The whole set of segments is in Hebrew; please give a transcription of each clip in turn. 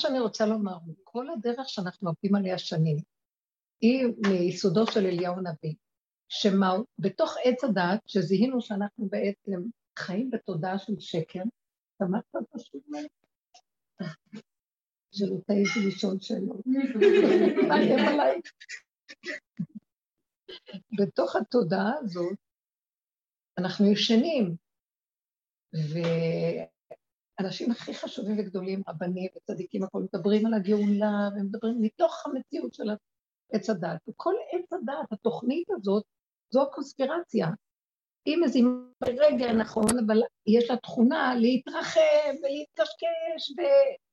שאני רוצה לומר כל הדרך שאנחנו עובדים עליה שנים, היא מיסודו של אליהו הנביא, שבתוך עץ הדת, שזיהינו שאנחנו בעצם חיים בתודעה של שקר, שמעת פשוט שלא תעיזי לשאול שאלות. בתוך התודעה הזאת, אנחנו ישנים, ואנשים הכי חשובים וגדולים, רבנים וצדיקים, הכול מדברים על הגאולה, ומדברים מתוך המציאות של עץ הדת. וכל עץ הדת, התוכנית הזאת, זו הקונספירציה. היא מזימה ברגע נכון, אבל יש לה תכונה להתרחב ולהתקשקש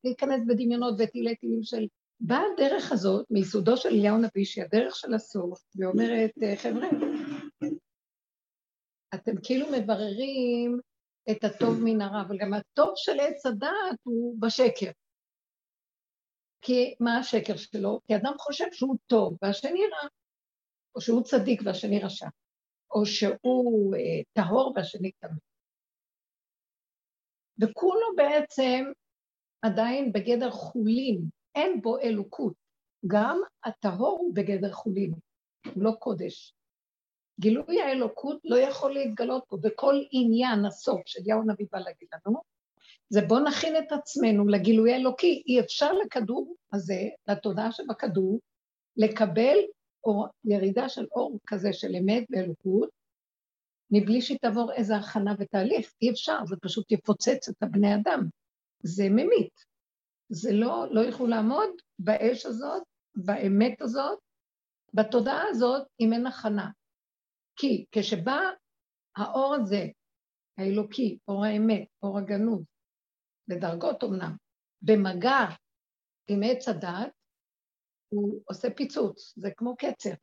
ולהיכנס בדמיונות ותילי תילים של... באה הדרך הזאת מיסודו של אליהו נביא, שהיא הדרך של הסוף, ואומרת, חבר'ה, אתם כאילו מבררים את הטוב מן הרע, אבל גם הטוב של עץ הדעת הוא בשקר. כי מה השקר שלו? כי אדם חושב שהוא טוב והשני רע, או שהוא צדיק והשני רשע. או שהוא אה, טהור והשני טמא. וכולו בעצם עדיין בגדר חולין, אין בו אלוקות. גם הטהור הוא בגדר חולין, הוא לא קודש. גילוי האלוקות לא יכול להתגלות פה בכל עניין הסוף של יאו נביא בא להגיד לנו, זה בוא נכין את עצמנו לגילוי האלוקי. אי אפשר לכדור הזה, לתודעה שבכדור, לקבל אור, ירידה של אור כזה של אמת ואלוקות, מבלי שהיא תעבור איזה הכנה ותהליך. אי אפשר, זה פשוט יפוצץ את הבני אדם. זה ממית. זה לא, לא יוכלו לעמוד באש הזאת, באמת הזאת, בתודעה הזאת, אם אין הכנה. כי כשבא האור הזה, האלוקי, אור האמת, אור הגנוז, בדרגות אמנם, במגע עם עץ הדת, הוא עושה פיצוץ, זה כמו קצר.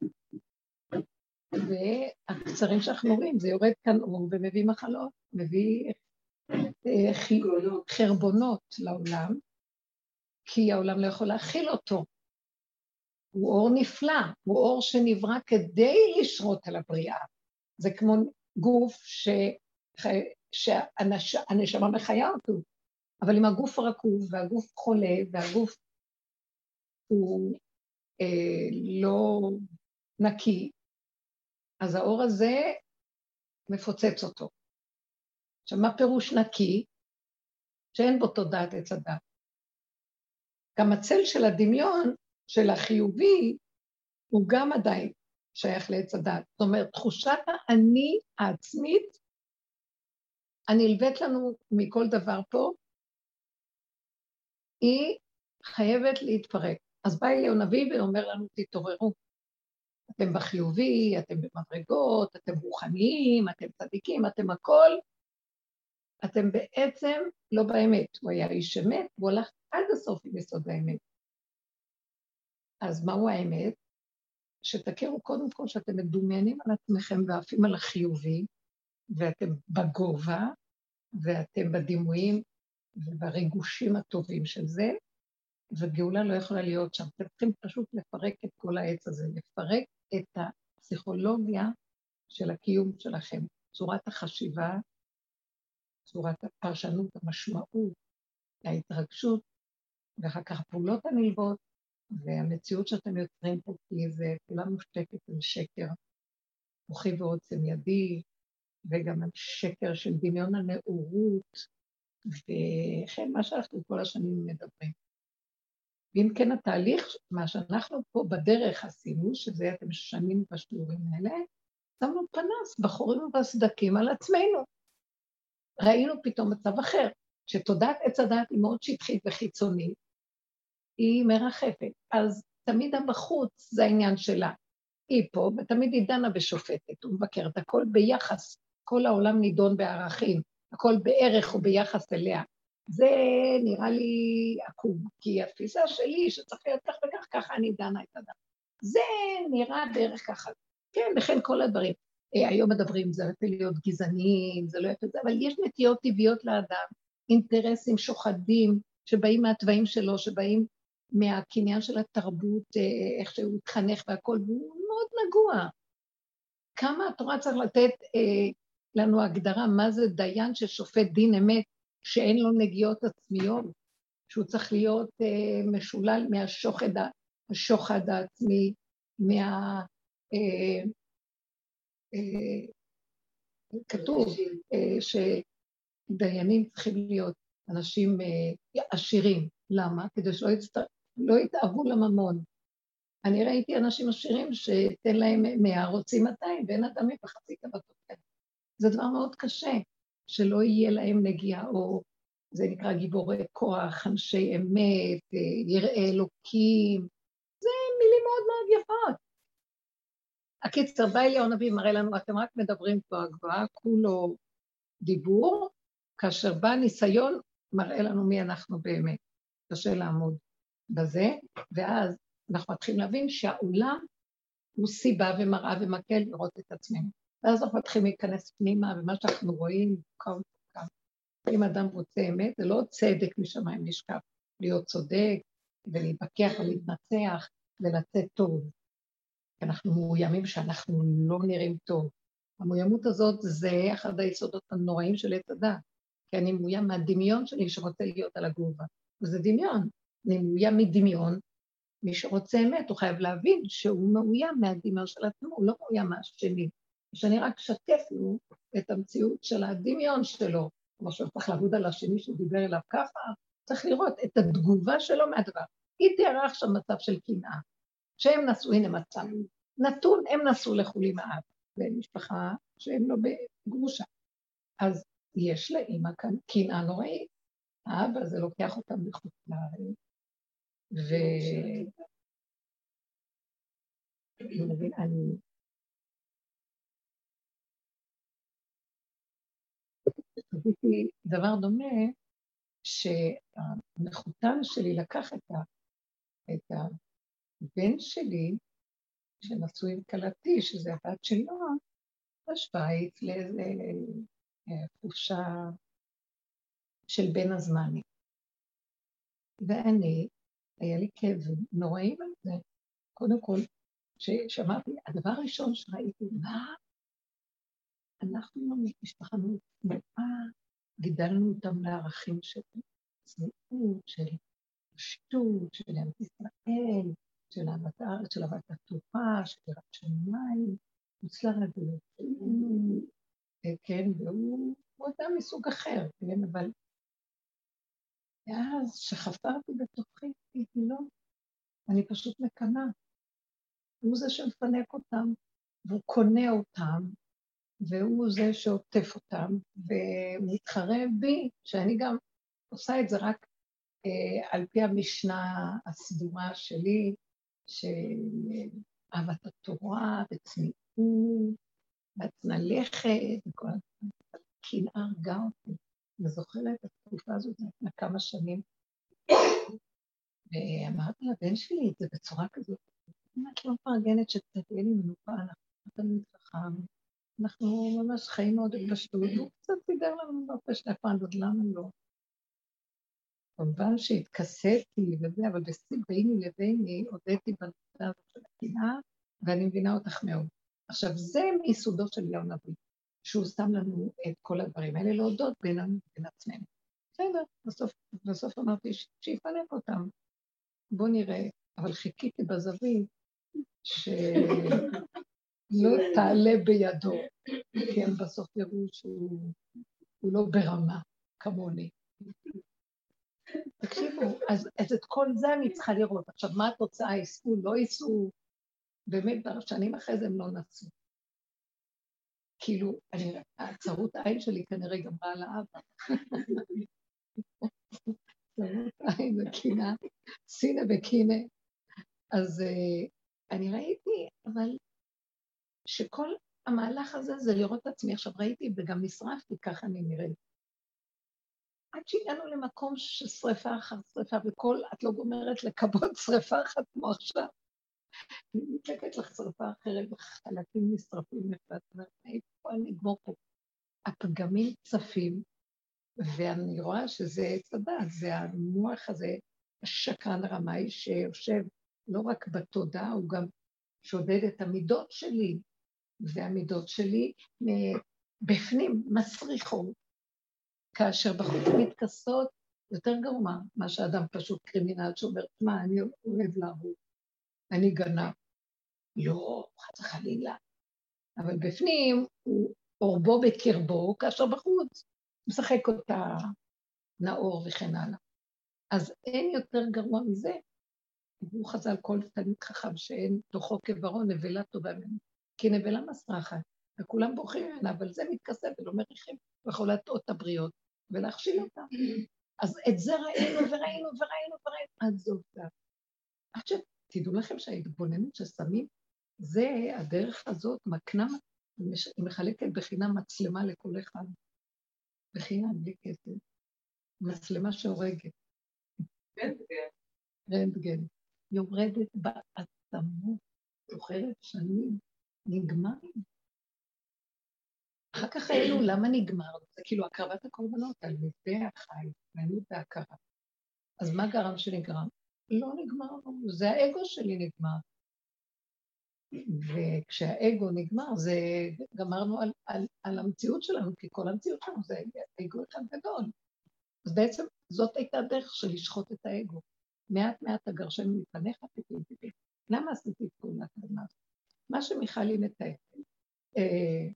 והקצרים שאנחנו רואים, זה יורד כאן אור ומביא מחלות, מביא אה, חרבונות לעולם, כי העולם לא יכול להכיל אותו. הוא אור נפלא, הוא אור שנברא כדי לשרות על הבריאה. זה כמו גוף ש... שהנשמה מחיה אותו, אבל אם הגוף רקוב והגוף חולה והגוף הוא אה, לא נקי, אז האור הזה מפוצץ אותו. עכשיו, מה פירוש נקי? שאין בו תודעת עץ הדת. גם הצל של הדמיון, של החיובי, הוא גם עדיין שייך לעץ הדת. זאת אומרת, תחושת האני העצמית הנלווית לנו מכל דבר פה, היא חייבת להתפרק. אז בא אליהו נביא ואומר לנו, תתעוררו. אתם בחיובי, אתם במדרגות, אתם רוחניים, אתם צדיקים, אתם הכל. אתם בעצם לא באמת. הוא היה איש אמת, והוא הלך עד הסוף עם יסוד האמת. אז מהו האמת? שתכירו קודם כל שאתם מדומיינים על עצמכם ועפים על החיובי, ואתם בגובה, ואתם בדימויים ובריגושים הטובים של זה, וגאולה לא יכולה להיות שם. אתם צריכים פשוט לפרק את כל העץ הזה, לפרק את הפסיכולוגיה של הקיום שלכם, צורת החשיבה, צורת הפרשנות, המשמעות, ההתרגשות, ואחר כך הפעולות הנלוות, והמציאות שאתם יוצרים פה, כי זה כולה מושתקת על שקר, כוחי ועוצם ידי, וגם על שקר של דמיון הנאורות, וכן, מה שאנחנו כל השנים מדברים. ואם כן התהליך, מה שאנחנו פה בדרך עשינו, שזה אתם שנים בשיעורים האלה, שמנו פנס בחורים ובסדקים על עצמנו. ראינו פתאום מצב אחר, שתודעת עץ הדעת היא מאוד שטחית וחיצונית, היא מרחפת. אז תמיד הבחוץ זה העניין שלה. היא פה, ותמיד היא דנה ושופטת ומבקרת, הכל ביחס, כל העולם נידון בערכים, הכל בערך וביחס אליה. זה נראה לי עקום, כי התפיסה שלי שצריך להיות כך וכך, ככה אני דנה את הדם. זה נראה בערך ככה. כן, וכן כל הדברים. אה, היום מדברים, זה יפה להיות גזעניים, זה לא יפה זה, אבל יש נטיות טבעיות לאדם, אינטרסים שוחדים שבאים מהתוואים שלו, שבאים מהקניין של התרבות, אה, איך שהוא התחנך והכול, והוא מאוד נגוע. כמה התורה צריך לתת אה, לנו הגדרה מה זה דיין ששופט דין אמת, שאין לו נגיעות עצמיות, שהוא צריך להיות אה, משולל מהשוחד, השוחד העצמי, מה... אה, אה, כתוב אה, שדיינים צריכים להיות אנשים אה, עשירים. למה? כדי שלא יצט... לא יתאהבו לממון. אני ראיתי אנשים עשירים שתן להם מאה, רוצים 200, ואין אדם בחצי כבתות. זה דבר מאוד קשה, שלא יהיה להם נגיעה, או זה נקרא גיבורי כוח, אנשי אמת, אה, יראי אלוקים, זה מילים מאוד מאוד יפות. הקיצר, בא אליהו הנביא, מראה לנו, אתם רק מדברים פה הגבוהה, כולו דיבור, כאשר בא ניסיון, מראה לנו מי אנחנו באמת. קשה לעמוד בזה, ואז אנחנו מתחילים להבין שהעולם הוא סיבה ומראה ומקל לראות את עצמנו. ואז אנחנו מתחילים להיכנס פנימה, ומה שאנחנו רואים. אם אדם רוצה אמת, זה לא צדק משמיים נשקף, להיות צודק ולהתווכח ולהתנצח ולצאת טוב. אנחנו מאוימים שאנחנו לא נראים טוב. המאוימות הזאת זה אחד היסודות הנוראים של עץ הדת, כי אני מאוים מהדמיון שלי שרוצה להיות על הגובה. וזה דמיון. אני מאוים מדמיון, מי שרוצה אמת, הוא חייב להבין שהוא מאוים מהדמיון של עצמו, הוא לא מאוים מהשני. שאני רק אשתף לו את המציאות של הדמיון שלו, כמו שהוא צריך לעבוד על השני שדיבר אליו ככה, צריך לראות את התגובה שלו מהדבר. היא תיארה עכשיו מצב של קנאה, שהם נשאו, הנה מצב, נתון, הם נסעו לחולי מאב, למשפחה שהם לא בגרושה. אז יש לאימא כאן קנאה נוראית. האבא זה לוקח אותם מחוץ לארץ, ו... אני חוויתי דבר דומה, שהמחותן שלי לקח את, ה, את הבן שלי, שנשוי עם כלתי, שזה הבת שלו, בשוויץ לאיזה אה, חופשה של בין הזמנים. ואני, היה לי כאבים נוראים על זה. קודם כל, כששמעתי, הדבר הראשון שראיתי, מה אנחנו משפחה צנועה, גידלנו אותם לערכים של צניעות, של פשטות, של ארץ ישראל, של אהבת הארץ, של אהבת התורה, של יראת שמיים, מוצלח רגלות, כן, והוא אדם מסוג אחר, כן, אבל... ואז כשחפרתי בתוכי, לא, אני פשוט מקנאה. הוא זה שמפנק אותם, והוא קונה אותם, והוא זה שעוטף אותם, ומתחרה בי, שאני גם עושה את זה רק אה, על פי המשנה הסדורה שלי, של אהבת התורה וצניעות, ועצנה לכת, וכל הזמן, קנאה הרגה אותי. אני זוכרת את התקופה הזאת לפני כמה שנים, ואמרתי לבן שלי את זה בצורה כזאת, אם את לא מפרגנת שקצת יהיה לי מנוחה, אנחנו תמיד חכם, אנחנו ממש חיים מאוד בפשטות, הוא קצת סידר לנו באופן נפרדות, למה לא? כמובן שהתכסיתי וזה, אבל ביני לביני הודיתי בנושא הזה של הקנאה, ואני מבינה אותך מאוד. עכשיו, זה מיסודו של יום נביא, שהוא שם לנו את כל הדברים האלה, להודות בינינו ובין עצמנו. בסדר, בסוף, בסוף אמרתי שיפנק אותם. בואו נראה, אבל חיכיתי בזווית ש... לא תעלה בידו, כי הם בסוף יראו שהוא לא ברמה כמוני. תקשיבו, אז, אז את כל זה אני צריכה לראות. עכשיו, מה התוצאה? ייסעו, לא ייסעו? באמת, שנים אחרי זה הם לא נסעו. כאילו, הצרות העין שלי כנראה גמרה על האבא. צרות עין וקינה, סינא וקינא. אז uh, אני ראיתי, אבל שכל המהלך הזה זה לראות את עצמי. עכשיו ראיתי וגם נשרפתי, ככה אני נראית. עד שהגענו למקום של שריפה אחר שריפה, וכל, את לא גומרת לכבות שריפה אחת כמו עכשיו. אני מתלקט לך שריפה אחרת, וחלקים נשרפים אומרת, איפה אני אגמור פה? הפגמים צפים, ואני רואה שזה עץ הדת, זה המוח הזה, השקרן הרמאי שיושב לא רק בתודעה, הוא גם שודד את המידות שלי, והמידות שלי בפנים מסריחות, כאשר בחוץ מתכסות יותר גרוע מה שאדם פשוט קרימינל שאומר, מה, אני אוהב להרוג, אני גנב. לא, חס וחלילה. אבל בפנים הוא אורבו בקרבו, כאשר בחוץ משחק אותה נאור וכן הלאה. אז אין יותר גרוע מזה. דיברו חז"ל כל תלמיד חכם שאין תוכו כברון, נבלה טובה ממנו. כי נבלה מסרחת, וכולם בורחים ממנה, אבל זה מתכסה ולא מריחים, ויכול להטעות את הבריות ולהכשיל אותם. אז את זה ראינו וראינו וראינו וראינו, עד זאת. עד שתדעו לכם שההתבוננות ששמים, זה, הדרך הזאת מקנה, היא מחלקת בחינם מצלמה לכל אחד. בחינם, בלי כסף. מצלמה שהורגת. רנטגן. רנטגן. יורדת בעצמות, זוכרת שנים, נגמרים. אחר כך היינו, למה נגמר? זה כאילו הקרבת הקורבנות על מזבח ההתנהלות וההכרה. אז מה גרם שנגרם? לא נגמר, זה האגו שלי נגמר. וכשהאגו נגמר, זה גמרנו על, על, על המציאות שלנו, כי כל המציאות שלנו זה אגו אחד גדול. אז בעצם זאת הייתה הדרך של לשחוט את האגו. מעט מעט אגרשנו מפניך, טיפים טיפים. למה עשיתי את פעולת הזמן? מה שמיכלי מתאר, אה,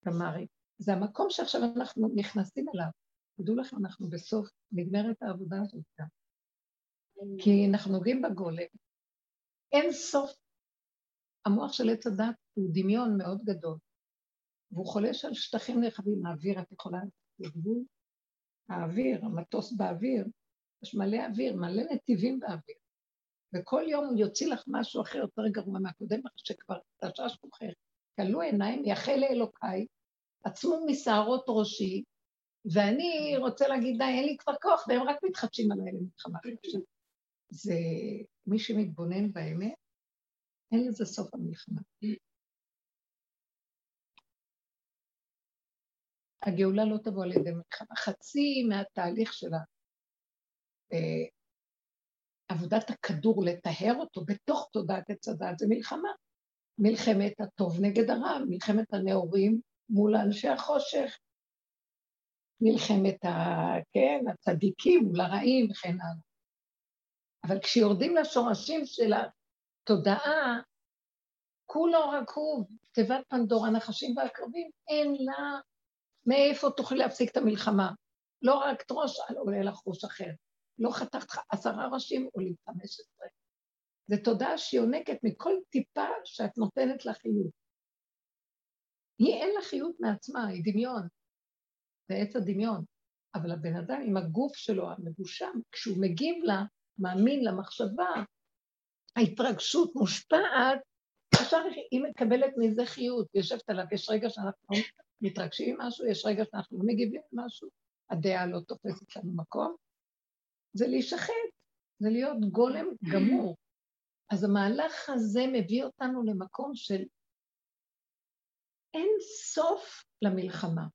תמרי, זה המקום שעכשיו אנחנו נכנסים אליו. תדעו לכם, אנחנו בסוף, נגמרת העבודה הזאת גם. כי אנחנו נוגעים בגולם. אין סוף, המוח של עץ הדת הוא דמיון מאוד גדול, והוא חולש על שטחים נרחבים, האוויר, את יכולה לגבול? האוויר, המטוס באוויר, יש מלא אוויר, מלא נתיבים באוויר. וכל יום הוא יוציא לך משהו אחר יותר גרוע מהקודם, שכבר תשש מוכר. כלו עיניים, יחל לאלוקיי, עצמו משערות ראשי, ואני רוצה להגיד, די, אין לי כבר כוח, והם רק מתחדשים עליי למלחמה. זה, מי שמתבונן באמת, אין לזה סוף המלחמה. הגאולה לא תבוא על ידי מלחמה. חצי מהתהליך שלה אה, עבודת הכדור, לטהר אותו בתוך תודעת עץ הדת, זה מלחמה. מלחמת הטוב נגד הרע, מלחמת הנאורים מול אנשי החושך, מלחמת ה... כן, הצדיקים מול הרעים וכן הלאה. אבל כשיורדים לשורשים של התודעה, כולו רקוב, תיבת פנדור, הנחשים והקרבים, אין לה מאיפה תוכלי להפסיק את המלחמה. לא רק ראש עולה לך ראש אחר. לא חתכת עשרה ראשים, עולים חמש עשרה. זו תודעה שהיא יונקת מכל טיפה שאת נותנת לה חיות. היא אין לה חיות מעצמה, היא דמיון. זה עץ הדמיון. אבל הבן אדם עם הגוף שלו המגושם, כשהוא מגיב לה, מאמין למחשבה, ההתרגשות מושפעת, עכשיו היא מקבלת מזה חיות, יושבת עליו, יש רגע שאנחנו מתרגשים ממשהו, יש רגע שאנחנו לא מגיבים למשהו, הדעה לא תופסת לנו מקום, זה להישחט, זה להיות גולם גמור. אז המהלך הזה מביא אותנו למקום של אין סוף למלחמה.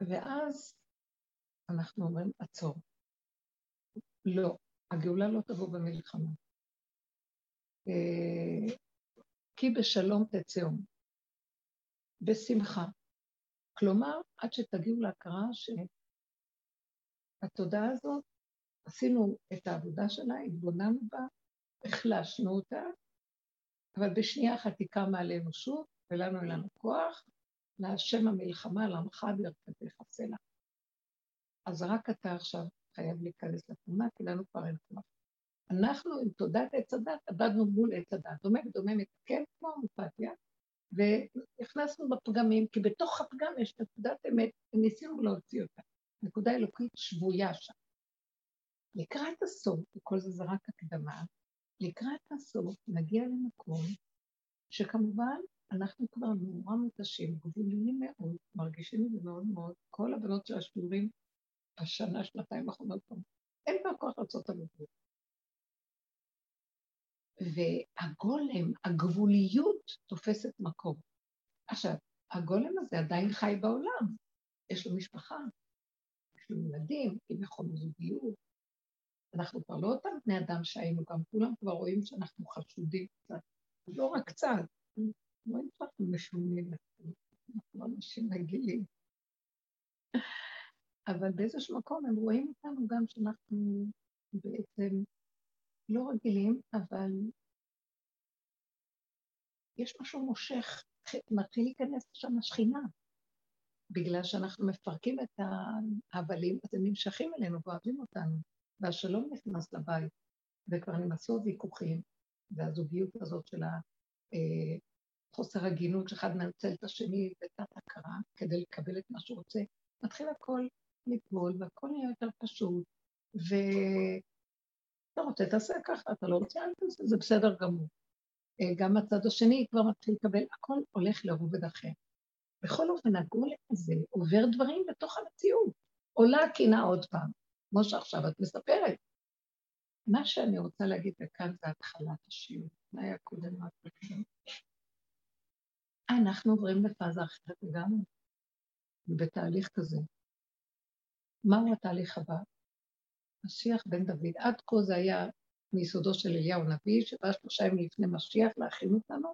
ואז אנחנו אומרים, עצור. לא, הגאולה לא תבוא במלחמה. אה, כי בשלום תצאום, בשמחה. כלומר, עד שתגיעו להכרה שהתודעה הזאת עשינו את העבודה שלה, התבוננו בה, החלשנו אותה, אבל בשנייה אחת היא קמה עלינו שוב, ולנו אין לנו כוח, להשם המלחמה, לעמך בירכתך סלע. אז רק אתה עכשיו חייב להיכנס לתמונה, כי לנו כבר אין כוח. אנחנו עם תודעת עץ הדת עבדנו מול עץ הדת, דומה ודומה מתקן כמו אמפתיה, והכנסנו בפגמים, כי בתוך הפגם יש נקודת אמת, וניסינו להוציא אותה. נקודה אלוקית שבויה שם. לקראת הסוף, וכל זה זה רק הקדמה, לקראת הסוף נגיע למקום שכמובן אנחנו כבר נורא מותשים, גבוליים מאוד, מרגישים את זה מאוד מאוד, כל הבנות של השיעורים בשנה, שנתיים האחרונות, אין כבר כוח לעשות עבודות. והגולם, הגבוליות תופסת מקום. עכשיו, הגולם הזה עדיין חי בעולם, יש לו משפחה, יש לו ילדים, כביכול זוגיות, אנחנו כבר לא אותם בני אדם שהיינו, גם. כולם כבר רואים שאנחנו חשודים קצת, לא רק קצת, רואים שאנחנו משונים, אנחנו אנשים רגילים. אבל באיזשהו מקום הם רואים אותנו גם שאנחנו בעצם לא רגילים, אבל יש משהו מושך, מתחיל להיכנס לשם השכינה. בגלל שאנחנו מפרקים את ההבלים, אז הם נמשכים אלינו ואוהבים אותנו, והשלום נכנס לבית, וכבר נמסו ויכוחים, והזוגיות הזאת של החוסר אה, הגינות, שאחד מנצל את השני בתת הכרה כדי לקבל את מה שהוא רוצה, מתחיל הכל ליפול, והכל נהיה יותר פשוט, ואתה רוצה, תעשה ככה, אתה לא רוצה, אל תעשה, זה בסדר גמור. אה, גם הצד השני כבר מתחיל לקבל, הכל הולך לרובד אחר. בכל אופן, הגולם הזה עובר דברים בתוך המציאות. עולה הקינה עוד פעם, כמו שעכשיו את מספרת. מה שאני רוצה להגיד וכאן זה התחלת השיעור. מה היה קודם בכלל? אנחנו עוברים לפאזה אחרת לגמרי, בתהליך כזה. מהו התהליך הבא? משיח בן דוד. עד כה זה היה מיסודו של אליהו הנביא, שבא שלושה ימים לפני משיח להכין אותנו,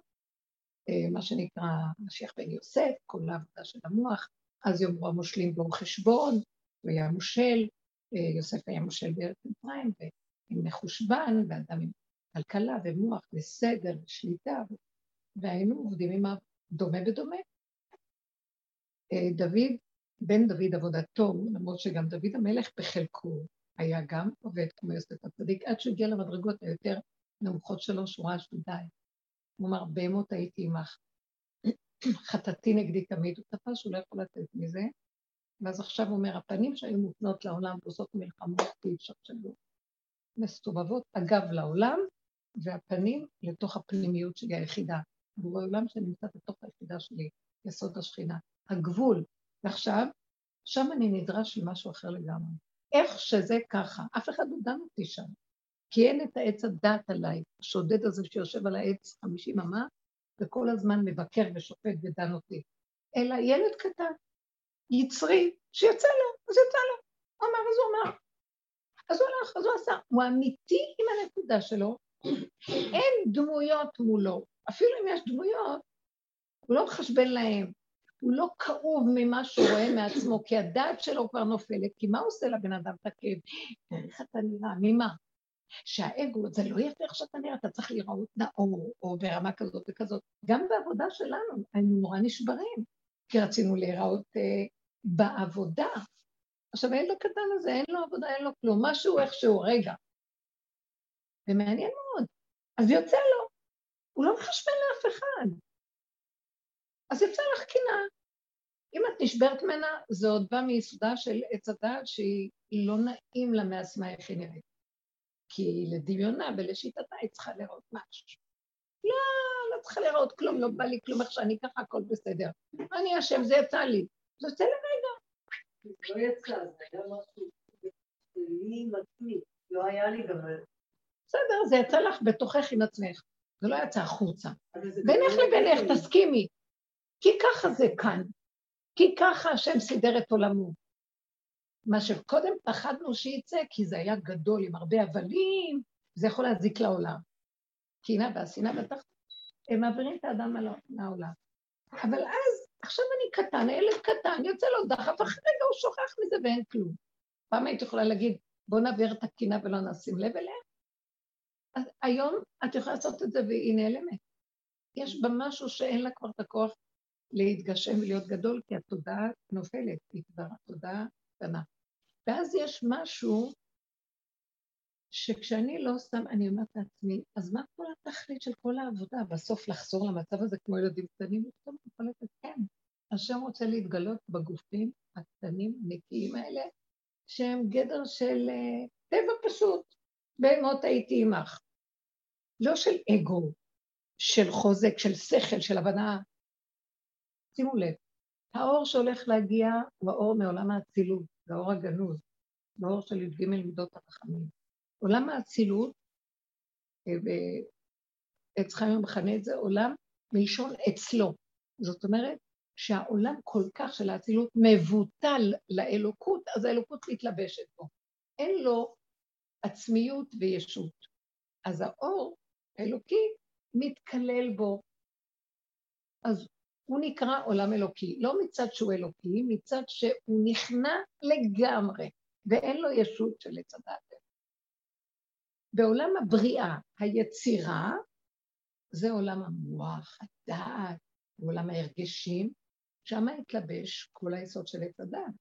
אה, מה שנקרא משיח בן יוסף, כל העבודה של המוח, אז יאמרו המושלים בו חשבון, הוא היה מושל, אה, יוסף היה מושל בארץ מצרים, ועם מחושבן, ואדם עם כלכלה ומוח וסדר ושליטה, והיינו עובדים עם הדומה בדומה. אה, דוד, בן דוד עבודתו, למרות שגם דוד המלך בחלקו היה גם עובד כמו יוסף הצדיק, עד שהוא הגיע למדרגות היותר נמוכות שלו, שורה של די. הוא אמר, בהמות הייתי עמך. חטאתי נגדי תמיד, הוא תפס שהוא לא יכול לתת מזה, ואז עכשיו הוא אומר, הפנים שהיו מופנות לעולם ועושות מלחמות והשתלשלו, מסתובבות אגב לעולם, והפנים לתוך הפנימיות שלי היחידה. הוא עולם שנמצא בתוך היחידה שלי, יסוד השכינה. הגבול. ועכשיו, שם אני נדרש למשהו אחר לגמרי. איך שזה ככה, אף אחד לא דן אותי שם. כי אין את העץ הדת עליי, השודד הזה שיושב על העץ חמישים אמה, וכל הזמן מבקר ושופט ודן אותי. אלא ילד קטן, יצרי, שיוצא לו, אז יוצא לו. הוא אמר, אז הוא אמר. אז הוא הלך, אז הוא עשה. הוא אמיתי עם הנקודה שלו, אין דמויות מולו. אפילו אם יש דמויות, הוא לא מחשבן להם, הוא לא כאוב ממה שהוא רואה מעצמו, כי הדעת שלו כבר נופלת, כי מה עושה לבן אדם את הכאב? איך אתה נראה? ממה? שהאגו, זה לא יפה איך שאתה נראה, אתה צריך לראות נאור, או ברמה כזאת וכזאת. גם בעבודה שלנו, היינו נורא נשברים, כי רצינו להיראות אה, בעבודה. עכשיו, הילד הקטן הזה, אין לו עבודה, אין לו כלום, משהו איכשהו, רגע. ומעניין מאוד. אז יוצא לו, הוא לא מחשבן לאף אחד. אז יוצא לך קינה. אם את נשברת ממנה, זה עוד בא מיסודה של עץ הדעת שהיא לא נעים לה מעצמה איך היא נראית. כי לדמיונה ולשיטתה היא צריכה לראות משהו. לא, לא צריכה לראות כלום, לא בא לי כלום איך שאני ככה, הכל בסדר. אני אשם, זה יצא לי. זה יוצא לרגע. לא יצא, זה היה משהו שלי מתמיד, לא היה לי גם... בסדר, זה יצא לך בתוכך עם עצמך. זה לא יצא החוצה. בינך לבינך, תסכימי. כי ככה זה כאן. כי ככה השם סידר את עולמו. מה שקודם פחדנו שייצא, כי זה היה גדול עם הרבה הבלים, זה יכול להזיק לעולם. קינה והשנאה בתחתית, הם מעבירים את האדם מהעולם. אבל אז, עכשיו אני קטן, הילד קטן, יוצא לו דחף, אחרי רגע הוא שוכח מזה ואין כלום. פעם היית יכולה להגיד, בוא נעביר את הקינה ולא נשים לב אליה? אז היום את יכולה לעשות את זה והיא נעלמת. יש בה משהו שאין לה כבר את הכוח להתגשם ולהיות גדול, כי התודעה נופלת, היא כבר התודעה קטנה. ואז יש משהו שכשאני לא סתם, אני אומרת לעצמי, אז מה כל התכלית של כל העבודה? בסוף לחזור למצב הזה כמו ילדים קטנים? פתאום אני קולטת, כן. השם רוצה להתגלות בגופים הקטנים, הנקיים האלה, שהם גדר של uh, טבע פשוט. בהמות הייתי עמך. לא של אגו, של חוזק, של שכל, של הבנה. שימו לב, האור שהולך להגיע הוא האור מעולם האצילות. זה האור הגנוז, זה האור של י"ג מידות החכמים. עולם האצילות, אה, ועץ חיים מכנה את זה עולם מלשון אצלו. זאת אומרת שהעולם כל כך של האצילות מבוטל לאלוקות, אז האלוקות מתלבשת בו. אין לו עצמיות וישות. אז האור האלוקי מתקלל בו. אז הוא נקרא עולם אלוקי, לא מצד שהוא אלוקי, מצד שהוא נכנע לגמרי, ואין לו ישות של עץ הדעת. בעולם הבריאה, היצירה, זה עולם המוח, הדעת, עולם ההרגשים, שם התלבש כל היסוד של עץ הדעת.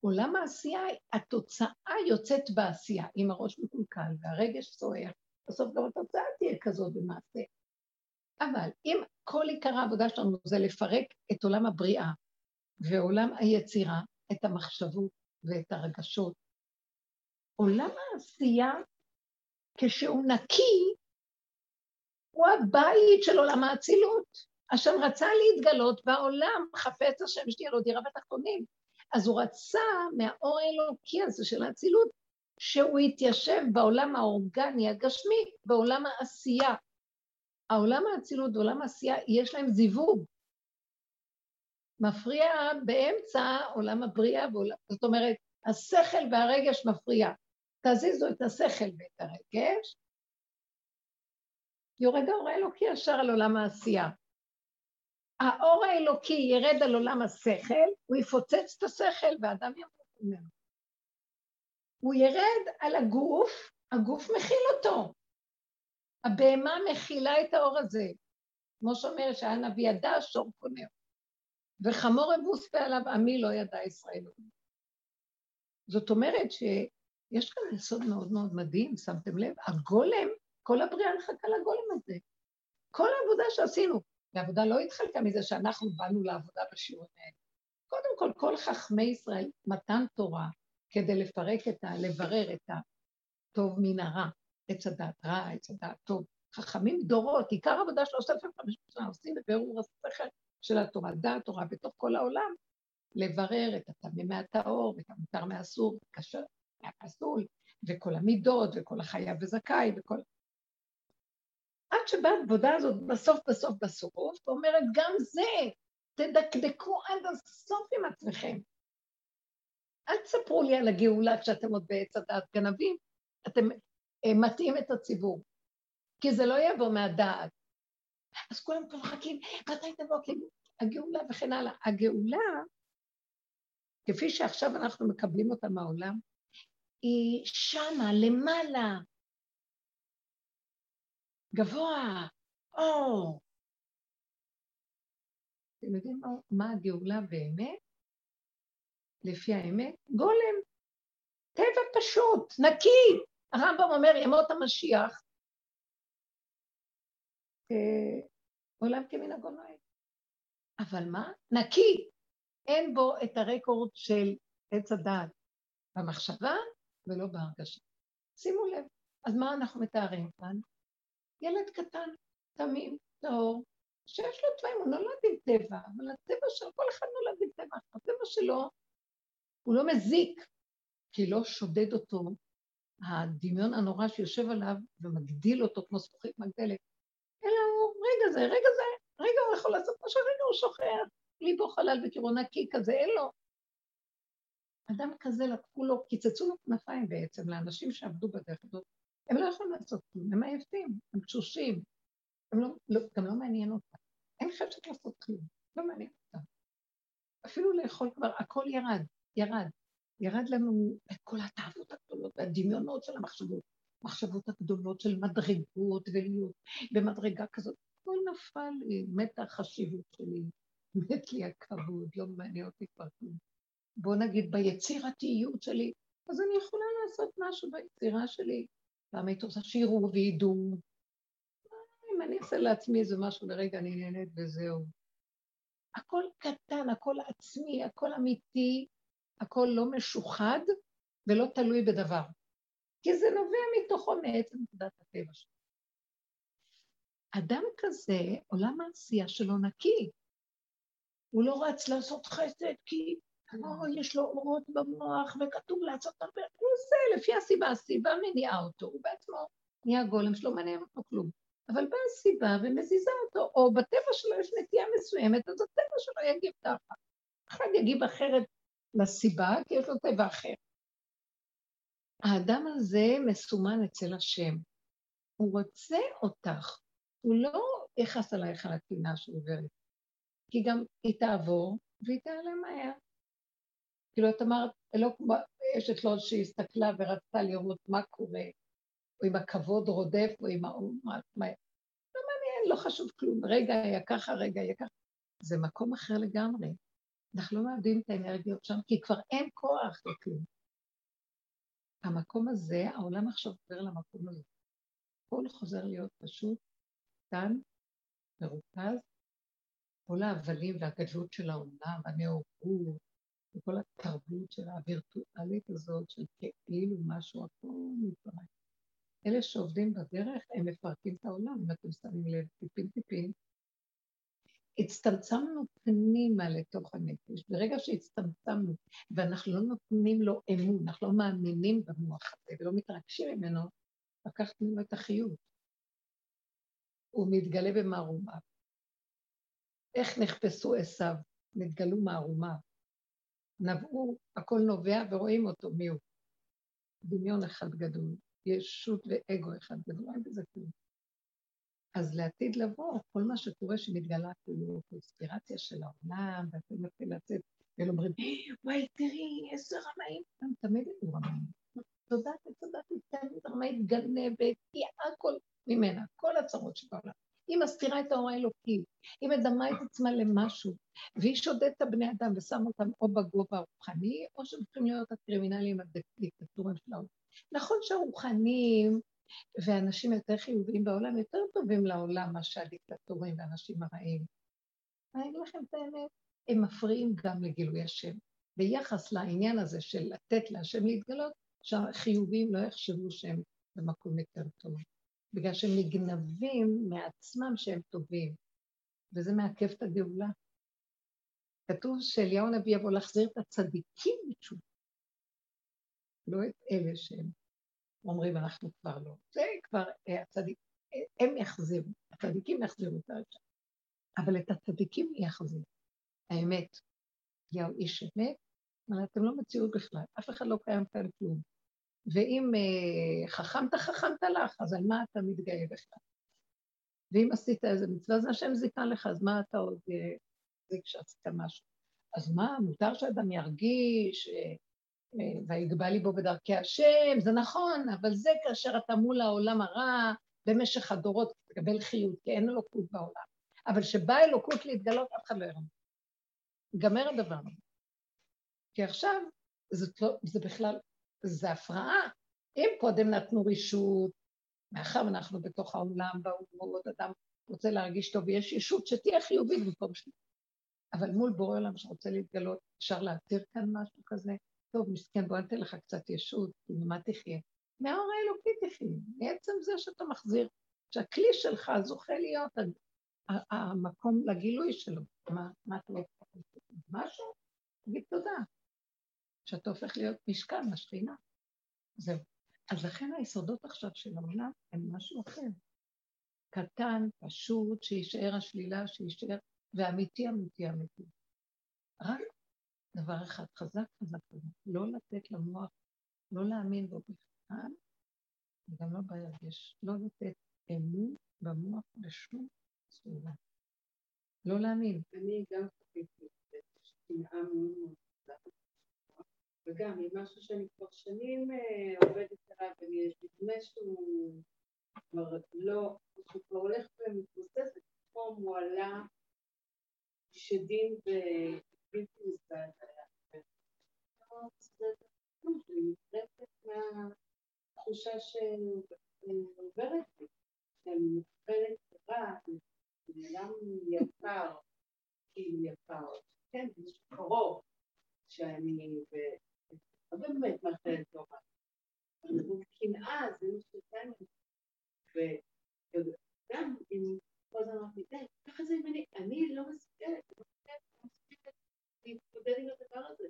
עולם העשייה, התוצאה יוצאת בעשייה, אם הראש מקולקל והרגש סוער, בסוף גם התוצאה תהיה כזאת במעשה. אבל אם כל עיקר העבודה שלנו זה לפרק את עולם הבריאה ועולם היצירה, את המחשבות ואת הרגשות, עולם העשייה, כשהוא נקי, הוא הבית של עולם האצילות. השם רצה להתגלות בעולם, חפץ השם שתהיה לו דירה בתחתונים. אז הוא רצה מהאור האלוקי הזה של האצילות, שהוא יתיישב בעולם האורגני, הגשמי, בעולם העשייה. העולם האצילות ועולם העשייה, יש להם זיווג. מפריע באמצע עולם הבריאה, ועולם, זאת אומרת, השכל והרגש מפריע. תזיזו את השכל ואת הרגש, יורד האור האלוקי ישר על עולם העשייה. האור האלוקי ירד על עולם השכל, הוא יפוצץ את השכל ואדם ימות ממנו. הוא ירד על הגוף, הגוף מכיל אותו. הבהמה מכילה את האור הזה. כמו שאומר שהיה נביא ידע, שור קונר. וחמור אבוס עליו עמי לא ידע ישראל. זאת אומרת שיש כאן יסוד מאוד מאוד מדהים, שמתם לב? הגולם, כל הבריאה מחכה לגולם הזה. כל העבודה שעשינו, והעבודה לא התחלקה מזה שאנחנו באנו לעבודה בשיעורים האלה. קודם כל, כל חכמי ישראל, מתן תורה, כדי לפרק את ה... לברר את הטוב מן הרע, עץ הדעת רע, עץ הדעת טוב. חכמים דורות, עיקר עבודה של אלפים חמש שנה עושים בבירור השכל של התורה, דעת תורה בתוך כל העולם, לברר את הטמא מהטהור, ואת המותר מהאסור, מהפסול, וכל המידות, וכל החייב וזכאי, וכל... עד שבאה העבודה הזאת בסוף, בסוף, בסוף, ואומרת, גם זה, תדקדקו עד הסוף עם עצמכם. אל תספרו לי על הגאולה כשאתם עוד בעץ הדעת גנבים, אתם מטעים את הציבור, כי זה לא יבוא מהדעת. אז כולם פה מחכים, מתי תבוא הגאולה וכן הלאה. הגאולה, כפי שעכשיו אנחנו מקבלים אותה מהעולם, היא שמה, למעלה, גבוה, אור. אתם יודעים מה, מה הגאולה באמת? לפי האמת? גולם. טבע פשוט, נקי. הרמב"ם אומר, ימות המשיח, אה, עולם כמנהגו נוהג. אבל מה? נקי. אין בו את הרקורד של עץ הדעת במחשבה ולא בהרגשה. שימו לב. אז מה אנחנו מתארים כאן? ילד קטן, תמים, טהור, שיש לו תוואים, הוא נולד עם טבע, אבל הטבע של כל אחד נולד עם טבע, הטבע שלו הוא לא מזיק, כי לא שודד אותו הדמיון הנורא שיושב עליו ומגדיל אותו כמו זכוכית מגדלת, אלא הוא, רגע זה, רגע זה, רגע הוא יכול לעשות מה שרגע הוא שוכח, ליבו חלל וקירו נקי כזה, אין לו. אדם כזה לקחו לו, קיצצו לו כנפיים בעצם לאנשים שעבדו בדרך הזאת, הם לא יכולים לעשות כלום, הם עייפים, הם תשושים, הם לא, לא, גם לא מעניין אותם. אין חשק לעשות כלום, לא מעניין אותם. אפילו לאכול כבר, הכל ירד, ירד. ירד לנו את כל התאוות הגדולות והדמיונות של המחשבות, המחשבות הגדולות של מדרגות ולהיות במדרגה כזאת. הכל נפל לי, מתה החשיבות שלי, מת לי הכבוד, לא מעניין אותי כבר כלום. בוא נגיד ביצירתיות שלי, אז אני יכולה לעשות משהו ביצירה שלי, פעם הייתי רוצה שיראו וידעו. אם אני אעשה לעצמי איזה משהו לרגע, אני נהנית וזהו. הכל קטן, הכל עצמי, הכל אמיתי, הכל לא משוחד ולא תלוי בדבר. כי זה נובע מתוכו מעצם נקודת הטבע שלו. אדם כזה, עולם העשייה שלו נקי. הוא לא רץ לעשות חסד כי או, יש לו אורות במוח וכתוב לעשות הרבה, הוא עושה לפי הסיבה, הסיבה מניעה אותו, הוא בעצמו נהיה גולם שלא מעניין אותו כלום. אבל באה הסיבה ומזיזה אותו, או בטבע שלו יש נטייה מסוימת, אז הטבע שלו יגיב ככה. אחד יגיב אחרת לסיבה, כי יש לו טבע אחר. האדם הזה מסומן אצל השם. הוא רוצה אותך, הוא לא יכעס עלייך על הטינה שעוברת. כי גם היא תעבור והיא תיעלם מהר. כאילו, את אמרת, לא כמו אשת לוד שהסתכלה ורצתה לראות מה קורה, או אם הכבוד רודף, או אם האומה, מה... לא מעניין, לא חשוב כלום. רגע היה ככה, רגע היה ככה. זה מקום אחר לגמרי. אנחנו לא מאבדים את האנרגיות שם, כי כבר אין כוח לכלום. המקום הזה, העולם עכשיו עובר למקום הזה. הכל חוזר להיות פשוט, קטן, מרוכז, כל ההבלים והגדלות של העולם, הנאורות, וכל התרבות של הווירטואלית הזאת, של כאילו משהו, הכל מתברר. אלה שעובדים בדרך, הם מפרקים את העולם, אם אתם שמים לב, טיפין טיפין. הצטמצמנו פנימה לתוך הנפש. ברגע שהצטמצמנו ואנחנו לא נותנים לו אמון, אנחנו לא מאמינים במוח הזה ולא מתרגשים ממנו, לקחת ממנו את החיות. הוא מתגלה במערומיו. איך נחפשו עשיו? נתגלו מערומיו. נבעו, הכל נובע ורואים אותו, מי הוא. דמיון אחד גדול, ישות ואגו אחד גדול, אין בזה כלום. אז לעתיד לבוא, כל מה שקורה שמתגלה כאילו קונספירציה של העולם, ואתם מתחילים לצאת, ואומרים, וואי, תראי, איזה רמאים, הם תמיד היו רמאים. תודה, תודה, תמיד רמאית גנבת, היא הכל ממנה, כל הצרות שבעולם. היא מסתירה את האור האלוקי, היא מדמה את עצמה למשהו, והיא שודדת את הבני אדם ושמה אותם או בגובה הרוחני, או שהם צריכים להיות הקרימינלים הדיקטטורים של העולם. נכון שהרוחניים ואנשים יותר חיוביים בעולם יותר טובים לעולם מאשר הדיקטטורים והאנשים הרעים. אני אגיד לכם את האמת, הם מפריעים גם לגילוי השם. ביחס לעניין הזה של לתת להשם להתגלות, שהחיוביים לא יחשבו שהם במקום יותר טוב. בגלל שהם נגנבים מעצמם שהם טובים, וזה מעכב את הגאולה. כתוב שאליהו הנביא יבוא להחזיר את הצדיקים בתשובה, לא את אלה שהם אומרים אנחנו כבר לא. זה כבר אה, הצדיק, הם יחזירו, הצדיקים יחזירו את הרשע. אבל את הצדיקים יחזיר. האמת, אליהו איש אמת, אבל אתם לא מציאות בכלל, אף אחד לא קיים כאן כלום. ואם אה, חכמת, חכמת לך, אז על מה אתה מתגאה בכלל? ואם עשית איזה מצווה, אז השם זיכה לך, אז מה אתה עוד אה, זה כשעשית משהו? אז מה, מותר שאדם ירגיש, אה, אה, ויגבה ליבו בדרכי השם, זה נכון, אבל זה כאשר אתה מול העולם הרע במשך הדורות, תקבל חיות, כי אין אלוקות בעולם. אבל כשבאה אלוקות להתגלות, אף אחד לא יראה. ייגמר הדבר. כי עכשיו, זאת לא, זה בכלל זה הפרעה. אם קודם נתנו רישות, מאחר ואנחנו בתוך העולם, באומות, אדם רוצה להרגיש טוב, ויש ישות שתהיה חיובית במקום שלי. אבל מול בורא עולם שרוצה להתגלות, אפשר להתיר כאן משהו כזה? טוב, מסכן, בוא נתן לך קצת ישות, ממה תחיה? מהאור האלוקי תחיה, מעצם זה שאתה מחזיר, שהכלי שלך זוכה להיות המקום לגילוי שלו. מה, מה אתה לא משהו? תגיד תודה. שאתה הופך להיות משכן לשכינה. זהו. אז לכן היסודות עכשיו של העולם הם משהו אחר. קטן, פשוט, שישאר השלילה, שישאר, ואמיתי, אמיתי, אמיתי. רק דבר אחד, חזק, חזק, חזק. לא לתת למוח, לא להאמין בו בכלל, וגם לא בירגש. לא לתת אמון במוח בשום צורה. לא להאמין. אני גם חוויתי את שנאה מאוד וגם עם משהו שאני כבר שנים אה, עובדת עליו, ונדמה שהוא כבר לא, שהוא כבר הולך ומתמוסס, ופתאום הוא עלה שדים מהתחושה שעוברת לי, שאני מקבלת רע, אדם יקר, כאילו יקר, כן, זה קרוב, שאני, לא באמת מאחלת טובה. קנאה זה מה שיוצא וגם אם כל הזמן אמרתי, די, זה אם אני, לא מסוגלת להתמודד עם הדבר הזה.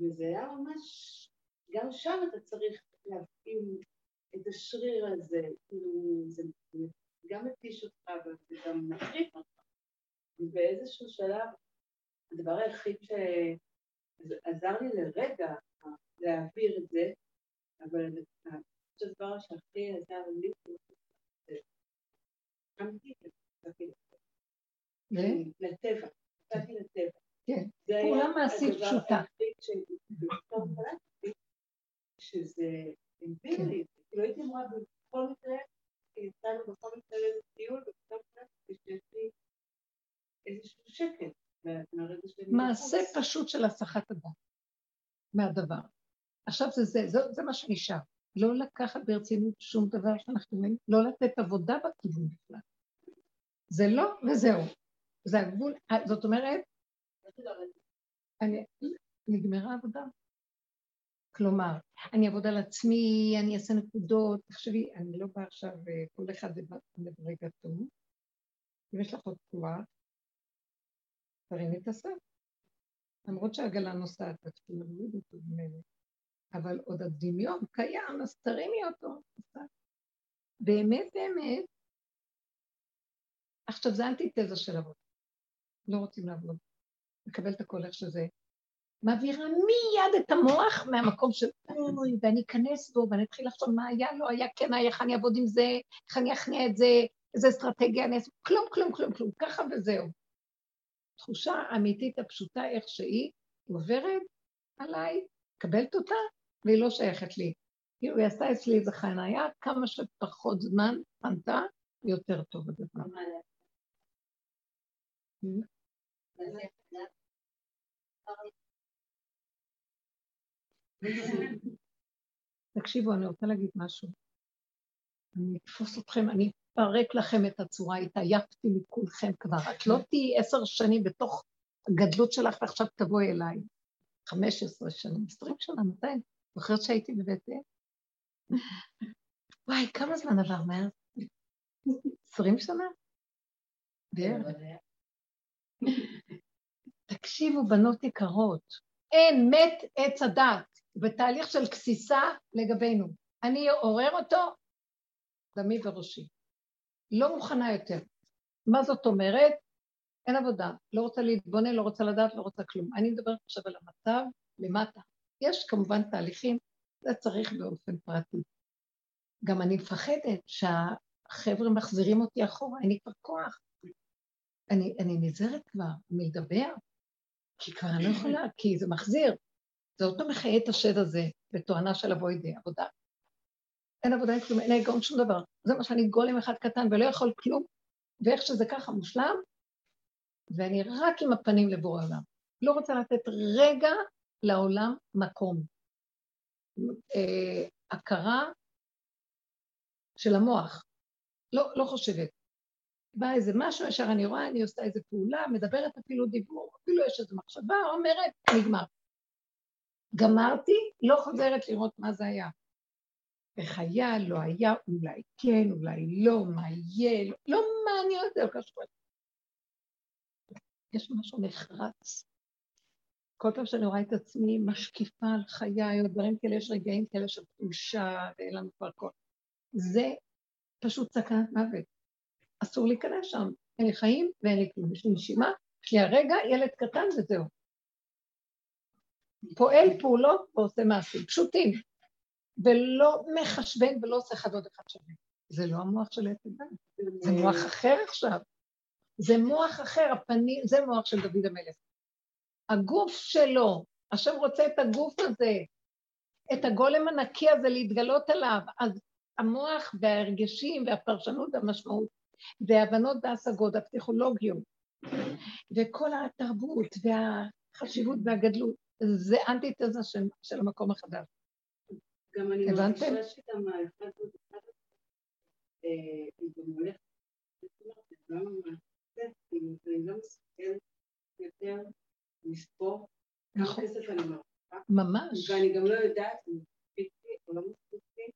וזה היה ממש, גם שם אתה צריך להפעיל את השריר הזה, כאילו, זה גם מתיש אותך, אבל זה גם מחריף אותך. ובאיזשהו שלב, הדבר היחיד שעזר לי לרגע להעביר את זה, אבל הדבר שהכי עזר לי, לטבע. פעולה מעשית פשוטה. שזה אמפירי, כאילו הייתי אמורה בכל מקרה, יצאנו בכל מקרה לאיזה טיול, ובכל מקרה שיש לי איזשהו שקט מהרגע שאני... מעשה פשוט של הסחת הדת מהדבר. עכשיו זה זה, זה, זה מה שנשאר. לא לקחת ברצינות שום דבר שאנחנו אומרים, לא לתת עבודה בכיוון בכלל. זה לא וזהו. זה הגבול, זאת אומרת, אני, נגמרה העבודה. כלומר, אני אעבוד על עצמי, אני אעשה נקודות, תחשבי, אני לא באה עכשיו, אה, כל אחד טוב. אם יש לך עוד כוח, תרימי את הסף. למרות שהעגלה נוסעת, את להוריד אותו ממנו. אבל עוד הדמיון קיים, אז תרימי אותו. באמת, באמת. עכשיו, זה אנטיתזה של עבודה. לא רוצים לעבוד. לקבל את הכל איך שזה. מעבירה מיד את המוח מהמקום של אוי, ואני אכנס בו, ואני אתחיל לחשוב מה היה, לא היה, כן היה, איך אני אעבוד עם זה, איך אני אכניע את זה, איזה אסטרטגיה אני אעשה, כלום, כלום, כלום, כלום, ככה וזהו. תחושה אמיתית הפשוטה איך שהיא עוברת עליי, מקבלת אותה, והיא לא שייכת לי. כאילו היא עשתה אצלי איזה חניה, כמה שפחות זמן חנתה, יותר טוב הדבר. תקשיבו, אני רוצה להגיד משהו. אני אתפוס אתכם, אני אפרק לכם את הצורה, התעייפתי מכולכם כבר. את לא תהיי עשר שנים בתוך הגדלות שלך ועכשיו תבואי אליי. חמש עשרה שנים, עשרים שנה, מתי? זוכרת שהייתי בבית אל? וואי, כמה זמן עבר מאז? עשרים שנה? בערך. תקשיבו, בנות יקרות, אין מת עץ הדת, בתהליך של גסיסה לגבינו. אני אעורר אותו, דמי וראשי. לא מוכנה יותר. מה זאת אומרת? אין עבודה, לא רוצה להתבונן, לא רוצה לדעת, לא רוצה כלום. אני מדברת עכשיו על המצב למטה. יש כמובן תהליכים, זה צריך באופן פרטי. גם אני מפחדת שהחבר'ה מחזירים אותי אחורה, אין לי כבר כוח. אני, אני נזהרת כבר מלדבר, כי כבר אני לא יכולה, כי זה מחזיר. זה אותו מחיה את השד הזה בתואנה של אבוי ידי עבודה. אין עבודה, אין כלום, אין היגון שום דבר. זה מה שאני גולם אחד קטן ולא יכול כלום, ואיך שזה ככה מושלם, ואני רק עם הפנים לבורא העולם. לא רוצה לתת רגע לעולם מקום. אה, הכרה של המוח. לא, לא חושבת. בא איזה משהו, ישר אני רואה, אני עושה איזה פעולה, מדברת אפילו דיבור, אפילו יש איזו מחשבה, אומרת, נגמר. גמרתי, לא חוזרת לראות מה זה היה. איך היה, לא היה, אולי כן, אולי לא, מה יהיה, לא, לא מעניין אותי, לא קשור. יש משהו נחרץ. כל פעם שאני רואה את עצמי משקיפה על חיי, או דברים כאלה, יש רגעים כאלה של תחושה, ואין לנו כבר כל... זה פשוט סכנת מוות. אסור להיכנס שם. אין לי חיים ואין לי כלום. יש לי נשימה, יש לי הרגע ילד קטן וזהו. פועל פעולות ועושה מעשים, פשוטים, ולא מחשבן ולא עושה אחד עוד אחד שווה. זה לא המוח של עץ הדת, זה מוח אחר עכשיו. זה מוח אחר, הפנים, זה מוח של דוד המלך. הגוף שלו, השם רוצה את הגוף הזה, את הגולם הנקי הזה להתגלות עליו, אז המוח וההרגשים והפרשנות והמשמעות וההבנות וההשגות והפסיכולוגיות וכל התרבות והחשיבות והגדלות, זה אנטיתזה של, של המקום החדש. גם אני מרגישה שגם האחד היא גם הולכת, אני לא מסתכלת יותר לספור כמה נכון. כסף אני מרוויחה. ממש. ואני גם לא יודעת אם מספיק לי או לא מספיק לי,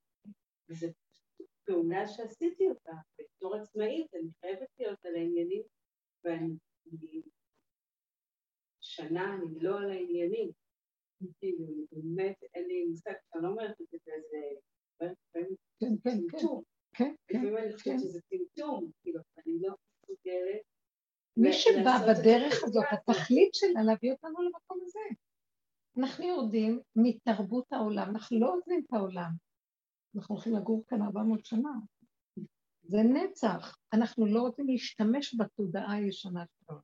וזו פעולה שעשיתי אותה. בתור עצמאית אני חייבת להיות על העניינים, ואני שנה אני לא על העניינים. כאילו, באמת אין לי מושג, אני לא אומרת את זה באיזה... כן, כן, כן. כן, כן. לפעמים אני חושבת כן. שזה טמטום, כאילו, אני לא מסוגלת מי שבא בדרך הזאת, התכלית שלה להביא אותנו למקום הזה. אנחנו יורדים מתרבות העולם, אנחנו לא עוזבים את העולם. אנחנו הולכים לגור כאן 400 שנה. זה נצח. אנחנו לא רוצים להשתמש בתודעה הישנה שלנו.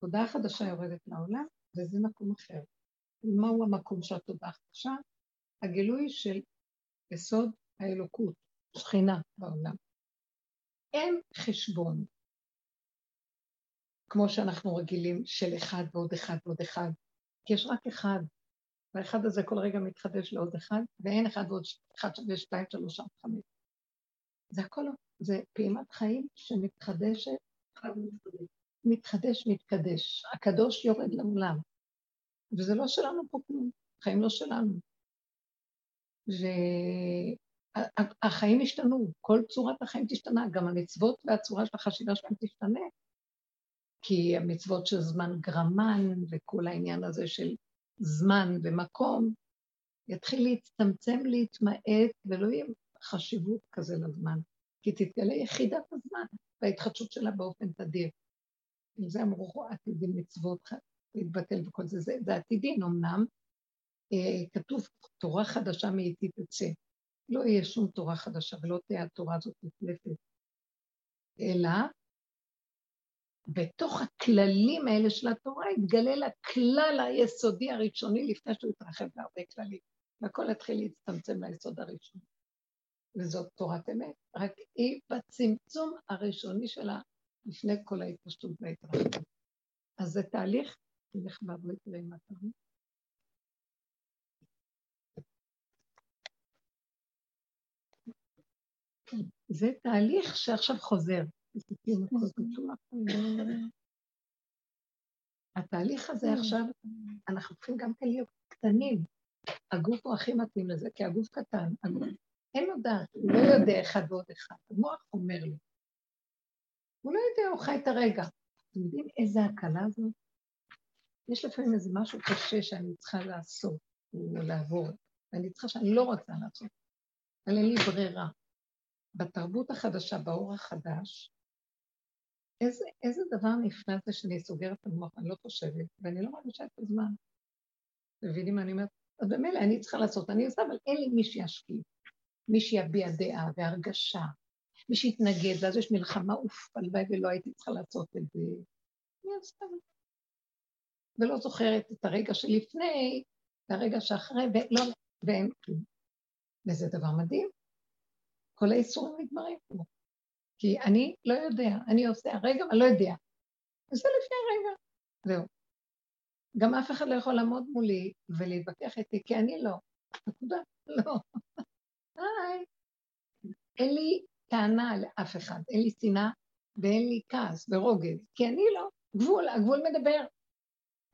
תודעה חדשה יורדת לעולם, וזה מקום אחר. מהו המקום שאת תודעת עכשיו? הגילוי של יסוד האלוקות, שכינה בעולם. אין חשבון, כמו שאנחנו רגילים, של אחד ועוד אחד ועוד אחד, כי יש רק אחד, והאחד הזה כל רגע מתחדש לעוד אחד, ואין אחד ועוד אחד שווה שתיים, שלוש, ארבע, חמש. זה הכל, זה פעימת חיים שמתחדשת, מתחדש, מתקדש. הקדוש יורד לעולם, וזה לא שלנו פה כלום, חיים לא שלנו. והחיים השתנו, כל צורת החיים תשתנה, גם המצוות והצורה של החשיבה שלהם תשתנה. כי המצוות של זמן גרמן וכל העניין הזה של זמן ומקום, יתחיל להצטמצם, להתמעט, ולא יהיה חשיבות כזה לזמן, כי תתגלה יחידת הזמן וההתחדשות שלה באופן תדיר. אם זה אמרו עתידים מצוות להתבטל וכל זה, זה, זה עתידין אמנם, אה, כתוב תורה חדשה מאיתי תצא. לא יהיה שום תורה חדשה ולא תהיה התורה הזאת נפלפת, אלא בתוך הכללים האלה של התורה יתגלה לכלל היסודי הראשוני לפני שהוא יתרחב להרבה כללים, והכל יתחיל להצטמצם ליסוד הראשוני. וזאת תורת אמת, רק היא בצמצום הראשוני שלה לפני כל ההתפשטות וההתרחבות. אז זה תהליך, תלך בעבוד תראה מה אתה זה תהליך שעכשיו חוזר. התהליך הזה עכשיו, אנחנו צריכים גם כן להיות קטנים. הגוף הוא הכי מתאים לזה, כי הגוף קטן, אין לו דעת, הוא לא יודע אחד ועוד אחד. המוח אומר לי. הוא לא יודע, הוא חי את הרגע. אתם יודעים איזה הקלה זאת? יש לפעמים איזה משהו קשה שאני צריכה לעשות, או לעבור, ואני צריכה שאני לא רוצה לעשות, אבל אין לי ברירה. בתרבות החדשה, באור החדש, איזה, איזה דבר נפלא זה שאני סוגרת את המוח, אני לא חושבת, ואני לא מרגישה את הזמן. מבינים מה אני אומרת? אז במילא אני צריכה לעשות, אני עושה, אבל אין לי מי שישקיע, מי שיביע דעה והרגשה, מי שיתנגד, ואז יש מלחמה, אוף, הלוואי ולא הייתי צריכה לעשות את זה. אני עושה. ולא זוכרת את הרגע שלפני, והרגע שאחרי, ולא, ואין כלום. וזה דבר מדהים. כל האיסורים נגמרים פה. כי אני לא יודע, אני עושה הרגע, אבל לא יודע. וזה לפני הרגע, זהו. גם אף אחד לא יכול לעמוד מולי ולהתווכח איתי, כי אני לא. נקודה, לא. היי. אין לי טענה לאף אחד, אין לי שנאה ואין לי כעס ורוגז, כי אני לא. גבול, הגבול מדבר.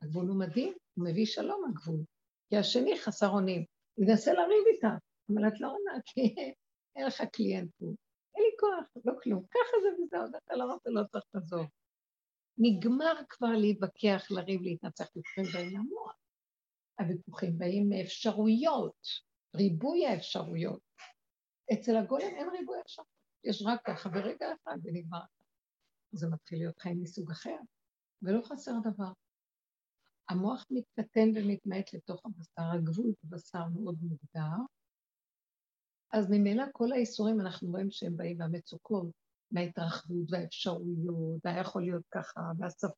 הגבול הוא מדהים, הוא מביא שלום הגבול. כי השני חסר אונים. הוא ינסה לריב איתה, אבל את לא עונה, כי אין לך קליינט פה. אין לי כוח, לא כלום. ככה זה וזהו, אתה לא רוצה, לא צריך לעזוב. נגמר כבר להתווכח, לריב, להתנצח, ויכוחים באים למוח. הוויכוחים באים מאפשרויות, ריבוי האפשרויות. אצל הגולם אין ריבוי אפשרויות, יש רק ככה ברגע אחד ונגמר. זה מתחיל להיות חיים מסוג אחר, ולא חסר דבר. המוח מתקטן ומתמעט לתוך הבשר, הגבול בבשר מאוד מוגדר, אז ממילא כל האיסורים אנחנו רואים שהם באים מהמצוקות, מההתרחבות והאפשרויות, והיה יכול להיות ככה, והספק,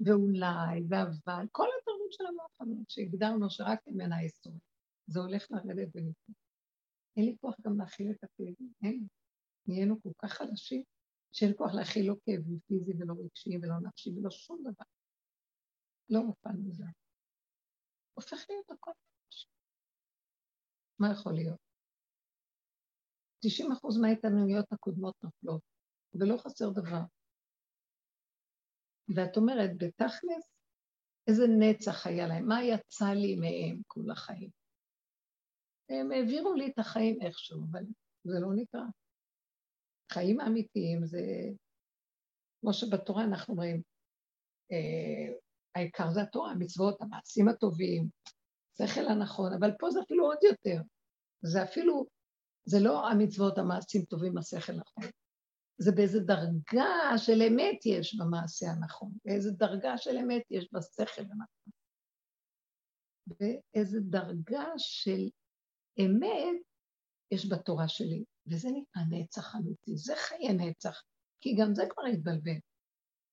ואולי, ואבל, כל התרבות של המוח הזאת, שהגדרנו שרק ממנה האיסורים. זה הולך לרדת ולפני. אין לי כוח גם להכיל את הכאבים, אין. נהיינו כל כך חלשים, שאין כוח להכיל לא כאבים פיזי ולא רגשי ולא נפשי ולא שום דבר. לא מופעל מזה. הופך להיות הכל. מה יכול להיות? 90 אחוז מההתעניינות הקודמות נופלות, ולא חסר דבר. ואת אומרת, בתכלס, איזה נצח היה להם, מה יצא לי מהם כל החיים? הם העבירו לי את החיים איכשהו, אבל זה לא נקרא. חיים אמיתיים זה, כמו שבתורה אנחנו אומרים, אה, העיקר זה התורה, המצוות, המעשים הטובים, שכל הנכון, אבל פה זה אפילו עוד יותר. זה אפילו זה לא המצוות, המעשים טובים, השכל נכון. זה באיזה דרגה של אמת יש במעשה הנכון, באיזה דרגה של אמת יש בשכל הנכון. באיזה דרגה של אמת יש בתורה שלי, וזה נקרא נצח אמיתי, זה חיי נצח, כי גם זה כבר התבלבל.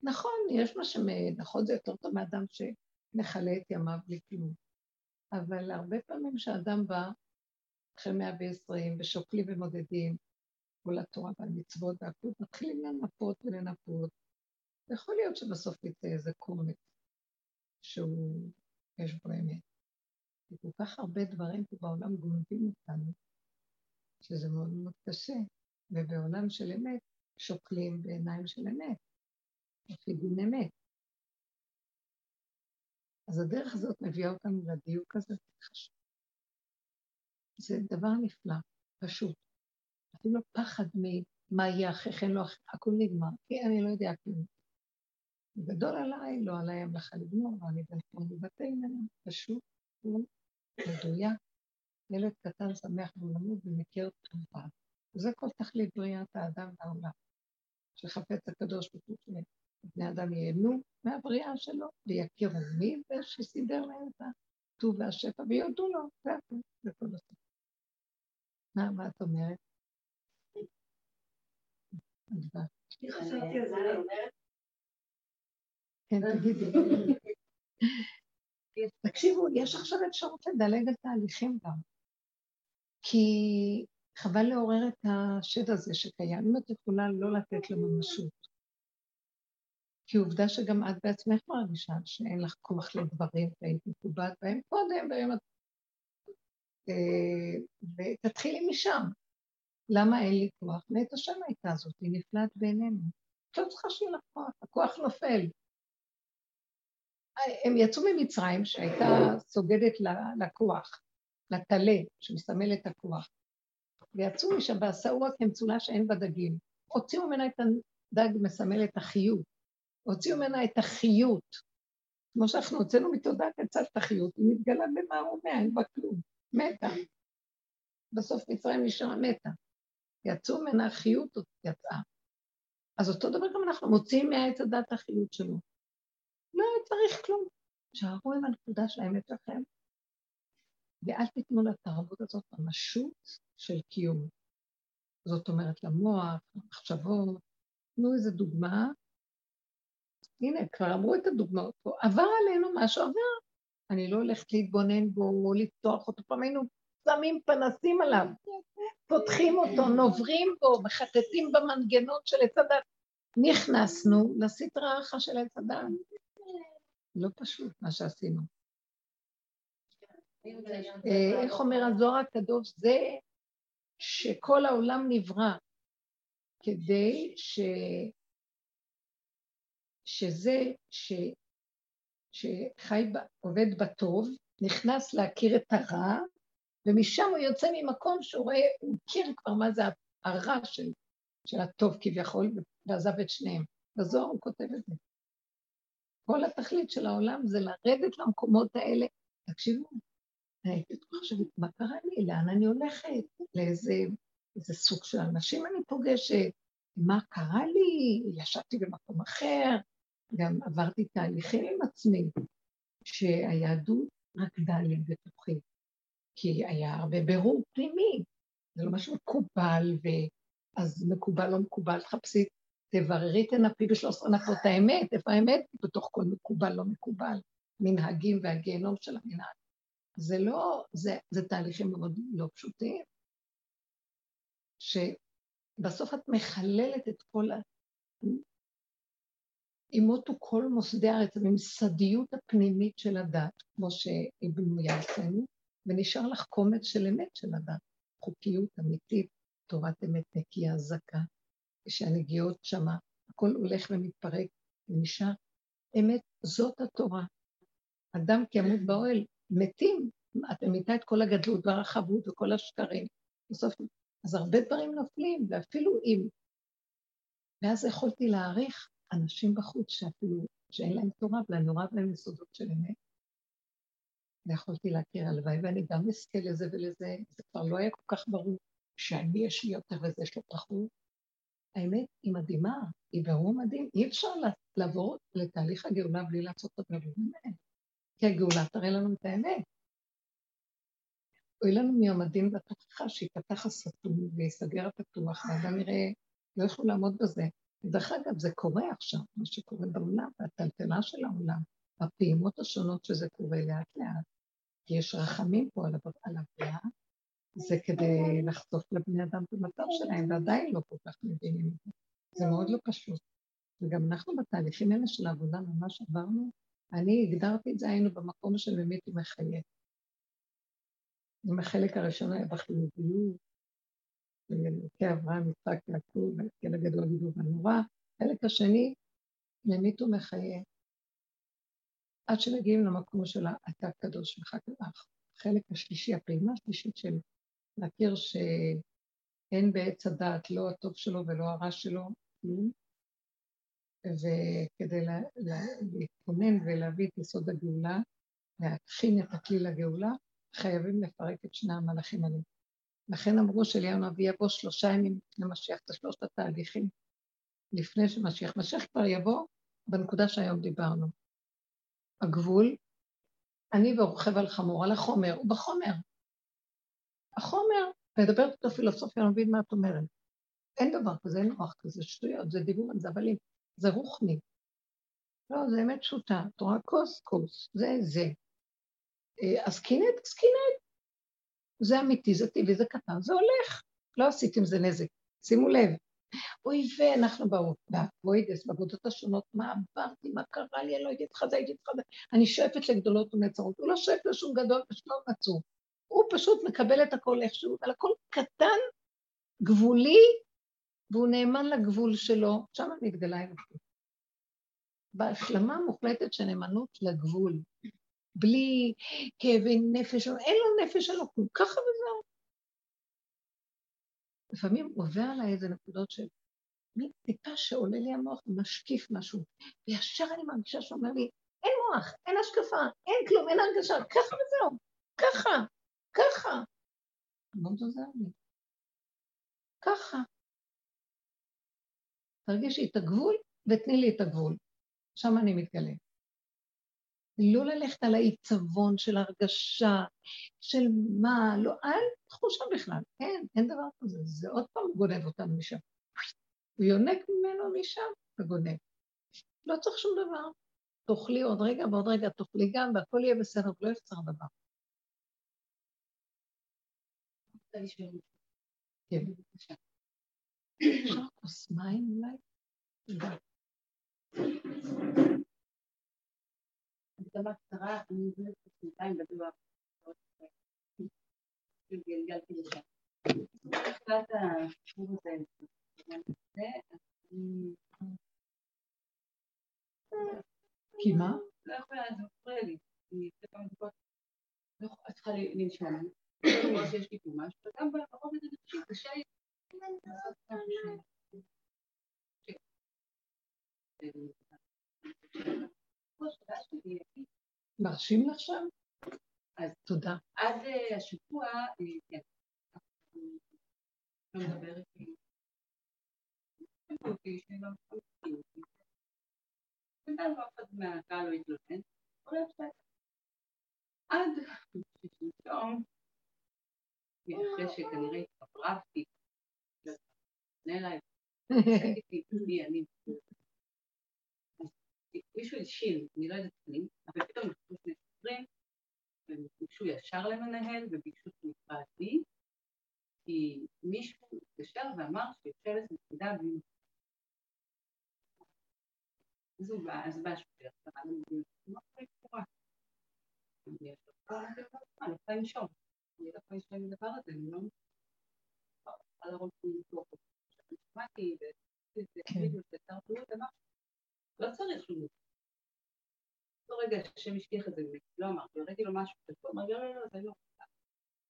נכון, יש מה שמ... נכון, זה יותר טוב מאדם ש... נכלה את ימיו בלי. אבל הרבה פעמים כשאדם בא, אחרי מאה ועשרים, ושוקלים ומודדים, כל התורה והמצוות והכול, מתחילים לנפות ולנפות. יכול להיות שבסוף יצא איזה קומץ שהוא, יש בו אמת. וכל כך הרבה דברים פה בעולם גונבים אותנו, שזה מאוד מאוד קשה. ובעולם של אמת שוקלים בעיניים של אמת, לפי דין אמת. אז הדרך הזאת מביאה אותנו לדיוק הזה, חשוב. זה דבר נפלא, פשוט. אפילו פחד ממה יהיה אחרי כן, לא אחרי, הכול נגמר, כי אני לא יודע כלום. גדול עליי, לא עליי המלאכה לגמור, אני בן חום בבתי ממנו, פשוט, מדויק. ילד קטן שמח בעולמות ומכיר טובה. זה כל תכלית בריאת האדם והעולם. שחפץ הקדוש ברוך הוא שבני אדם ייהנו מהבריאה שלו ויכירו מי זה שסידר להם את הטוב והשפע ויודו לו, זה הכול, זה כל הסוף. מה, מה את אומרת? כן, תגידי. תקשיבו, יש עכשיו אפשרות לדלג על תהליכים גם. כי חבל לעורר את השד הזה שקיים, אם את יכולה לא לתת לו ממשות. כי עובדה שגם את בעצמך מרגישה שאין לך כוח לדברים והיית מקובעת בהם קודם, והיום את... אה, ותתחילי משם. למה אין לי כוח? מאת השם הייתה זאת, היא נפלאת בעינינו. את לא צריכה שיהיה לך כוח, הכוח נופל. הם יצאו ממצרים שהייתה סוגדת לכוח, לטלה, שמסמל את הכוח. ויצאו משם ועשו רק כמצולה שאין בה דגים. הוציאו ממנה את הדג מסמל את החיות. הוציאו ממנה את החיות. כמו שאנחנו הוצאנו מתודעת את החיות, היא מתגלה במערומיה, אין בה כלום. מתה. בסוף מצרים נשארה מתה. יצאו ממנה החיות, יצאה. אז אותו דבר גם אנחנו מוציאים מהעץ הדת החיות שלו. לא צריך כלום. שערו עם הנקודה של האמת שלכם, ואל תיתנו לתרבות הזאת ממשות של קיום. זאת אומרת, למוח, למחשבות. תנו איזה דוגמה. הנה, כבר אמרו את הדוגמאות פה. עבר עלינו מה שעבר. אני לא הולכת להתבונן בו או לפתוח אותו. פעם היינו שמים פנסים עליו, פותחים אותו, נוברים בו, מחטטים במנגנון של עץ הדת. נכנסנו לסטרה האחה של עץ הדת. לא פשוט מה שעשינו. אה, איך אומר הזוהר הקדוש? זה שכל העולם נברא כדי ש... שזה ש... שחי, עובד בטוב, נכנס להכיר את הרע, ומשם הוא יוצא ממקום שהוא רואה, הוא מכיר כבר מה זה הרע של, של הטוב כביכול, ועזב את שניהם. בזוהר הוא כותב את זה. כל התכלית של העולם זה לרדת למקומות האלה. תקשיבו, הייתי חושבת, מה קרה לי? לאן אני הולכת? לאיזה איזה סוג של אנשים אני פוגשת? מה קרה לי? ישבתי במקום אחר, גם עברתי תהליכים עם עצמי, שהיהדות רקדה לי בתוכי, כי היה הרבה בירור פנימי, זה לא משהו מקובל, ואז מקובל לא מקובל, תחפשי, תבררי, תנפי בשלוש עשרה נפות האמת, איפה האמת? בתוך כל מקובל, לא מקובל, מנהגים והגיהנום של המנהג. זה לא, זה, זה תהליכים מאוד לא פשוטים, שבסוף את מחללת את כל ה... ימותו כל מוסדי הארץ, הממסדיות הפנימית של הדת, כמו שהיא בנויה אצלנו, ונשאר לך קומץ של אמת של הדת, חוקיות אמיתית, תורת אמת נקייה, זכה, כשהנגיעות שמה, הכל הולך ומתפרק, ונשאר אמת, זאת התורה. אדם כימות באוהל, מתים, את ממיתה את כל הגדלות והרחבות וכל השקרים. בסוף, אז הרבה דברים נופלים, ואפילו אם... ואז יכולתי להעריך אנשים בחוץ שאפילו, שאין להם תורה, ואני רואה בהם יסודות של אמת. ויכולתי להכיר הלוואי, ואני גם אזכה לזה ולזה, זה כבר לא היה כל כך ברור שאני יש לי יותר וזה יש לו פחות. האמת היא מדהימה, היא ברור מדהים, אי אפשר לעבור לתהליך הגאולה בלי לעשות את הדברים האלה. כי הגאולה תראה לנו את האמת. אוי לנו מיום הדין והתוכחה שיפתח הסתום ויסגר הפתוח, ואדם יראה, לא יוכלו לעמוד בזה. ודרך אגב, זה קורה עכשיו, מה שקורה בעולם, והטלטלה של העולם, הפעימות השונות שזה קורה לאט לאט, כי יש רחמים פה על הבריאה, זה כדי לחשוף לבני אדם את המצב שלהם, ועדיין לא כל כך מבינים את זה. זה מאוד לא פשוט. וגם אנחנו בתהליכים האלה של העבודה ממש עברנו, אני הגדרתי את זה, היינו במקום של באמת ומחייב. אם החלק הראשון היה בחיוביות, אלוקי אברהם, יצחק, יעקב, והקל הגדול גידול והנורא, החלק השני, ממית ומחיה. עד שמגיעים למקום של אתה הקדוש שלך. החלק השלישי, הפעימה השלישית של להכיר שאין בעץ הדעת לא הטוב שלו ולא הרע שלו, כלום, וכדי לה, לה, להתכונן ולהביא את יסוד הגאולה, להכין את הכלי לגאולה, חייבים לפרק את שני המלאכים האלה. לכן אמרו שאליהו הנביא יבוא שלושה ימים לפני משיח, את שלושת התהליכים לפני שמשיח. משיח כבר יבוא בנקודה שהיום דיברנו. הגבול, אני ורוכב על חמור, על החומר, הוא בחומר. החומר, מדברת איתו פילוסופיה, אני מבין מה את אומרת. אין דבר כזה, אין מוח כזה, שטויות, זה דיבור על זבלים, זה רוחני. לא, זה אמת פשוטה, תורה כוס, כוס, זה זה. אה, אז קינט, אז קינט. זה אמיתי, זה טבעי, זה קטן, זה הולך. לא עשית עם זה נזק. שימו לב. אוי ואנחנו בווידס, בעבודות השונות, מה עברתי, מה קרה לי, אני לא הייתי איתך זה, הייתי איתך זה. אני שואפת לגדולות ונצרות. הוא לא שואף לשום גדול ושלום נצור. הוא פשוט מקבל את הכל איכשהו, אבל הכל קטן, גבולי, והוא נאמן לגבול שלו, שם נגדלה אלוקות. בהשלמה מוחלטת של נאמנות לגבול, בלי כאבי נפש, אין לו נפש אלוקות, ככה וזהו. לפעמים עובר עליי איזה נקודות של מין טיפה שעולה לי המוח ומשקיף משהו, וישר אני מרגישה שאומר לי, אין מוח, אין השקפה, אין כלום, אין הרגשה, ככה וזהו, ככה, ככה. לא מזוזר לי. ככה. תרגישי את הגבול ותני לי את הגבול. שם אני מתגלה. לא ללכת על העיצבון של הרגשה, של מה, לא, אל תחושה בכלל, אין, אין דבר כזה, זה עוד פעם גונב אותנו משם. הוא יונק ממנו משם וגונב. לא צריך שום דבר. תאכלי עוד רגע ועוד רגע, תאכלי גם, והכל יהיה בסדר, ולא יחסר דבר. כן. אפשר כוס מים אולי? הקדמה קצרה, אני מבינת את שנתיים בדבר. גלגלתי לשם. בתחילת השיעור הזה, כי מה? לא יכולה, זה מפריע לי. אני כמה דקות, לא צריכה לנשום. לא שיש לי משהו, וגם ברובד הנפשי קשה לי. מרשים לך שם? אז תודה. עד השבוע, כן, לא מדברת איתי. מהקהל לא התלונן, עד ששלשום, אחרי שכנראה התפרקתי, פנה אליי, אני מישהו הלשין, אני לא יודעת מי, אבל פתאום נכנסו שני שוטרים, והם ביקשו ישר למנהל וביקשו שנקרא לי, כי מישהו התקשר ואמר שיושבת נקודה בלי אז הוא בא, אז בא שוטר, קרא לנו בלי מה קורה? אני לא יכולה לנשום, אני לא יכולה לנשום עם הדבר הזה, אני לא יכולה לראות ניתוח. שמעתי, וזה כאילו, זה שר בריאות, אמרתי, לא צריך שום. לא רגע, השם השכיח את זה ממני, לא אמרתי, ראיתי לו משהו, הוא אמר, לא, לא, לא, זה לא.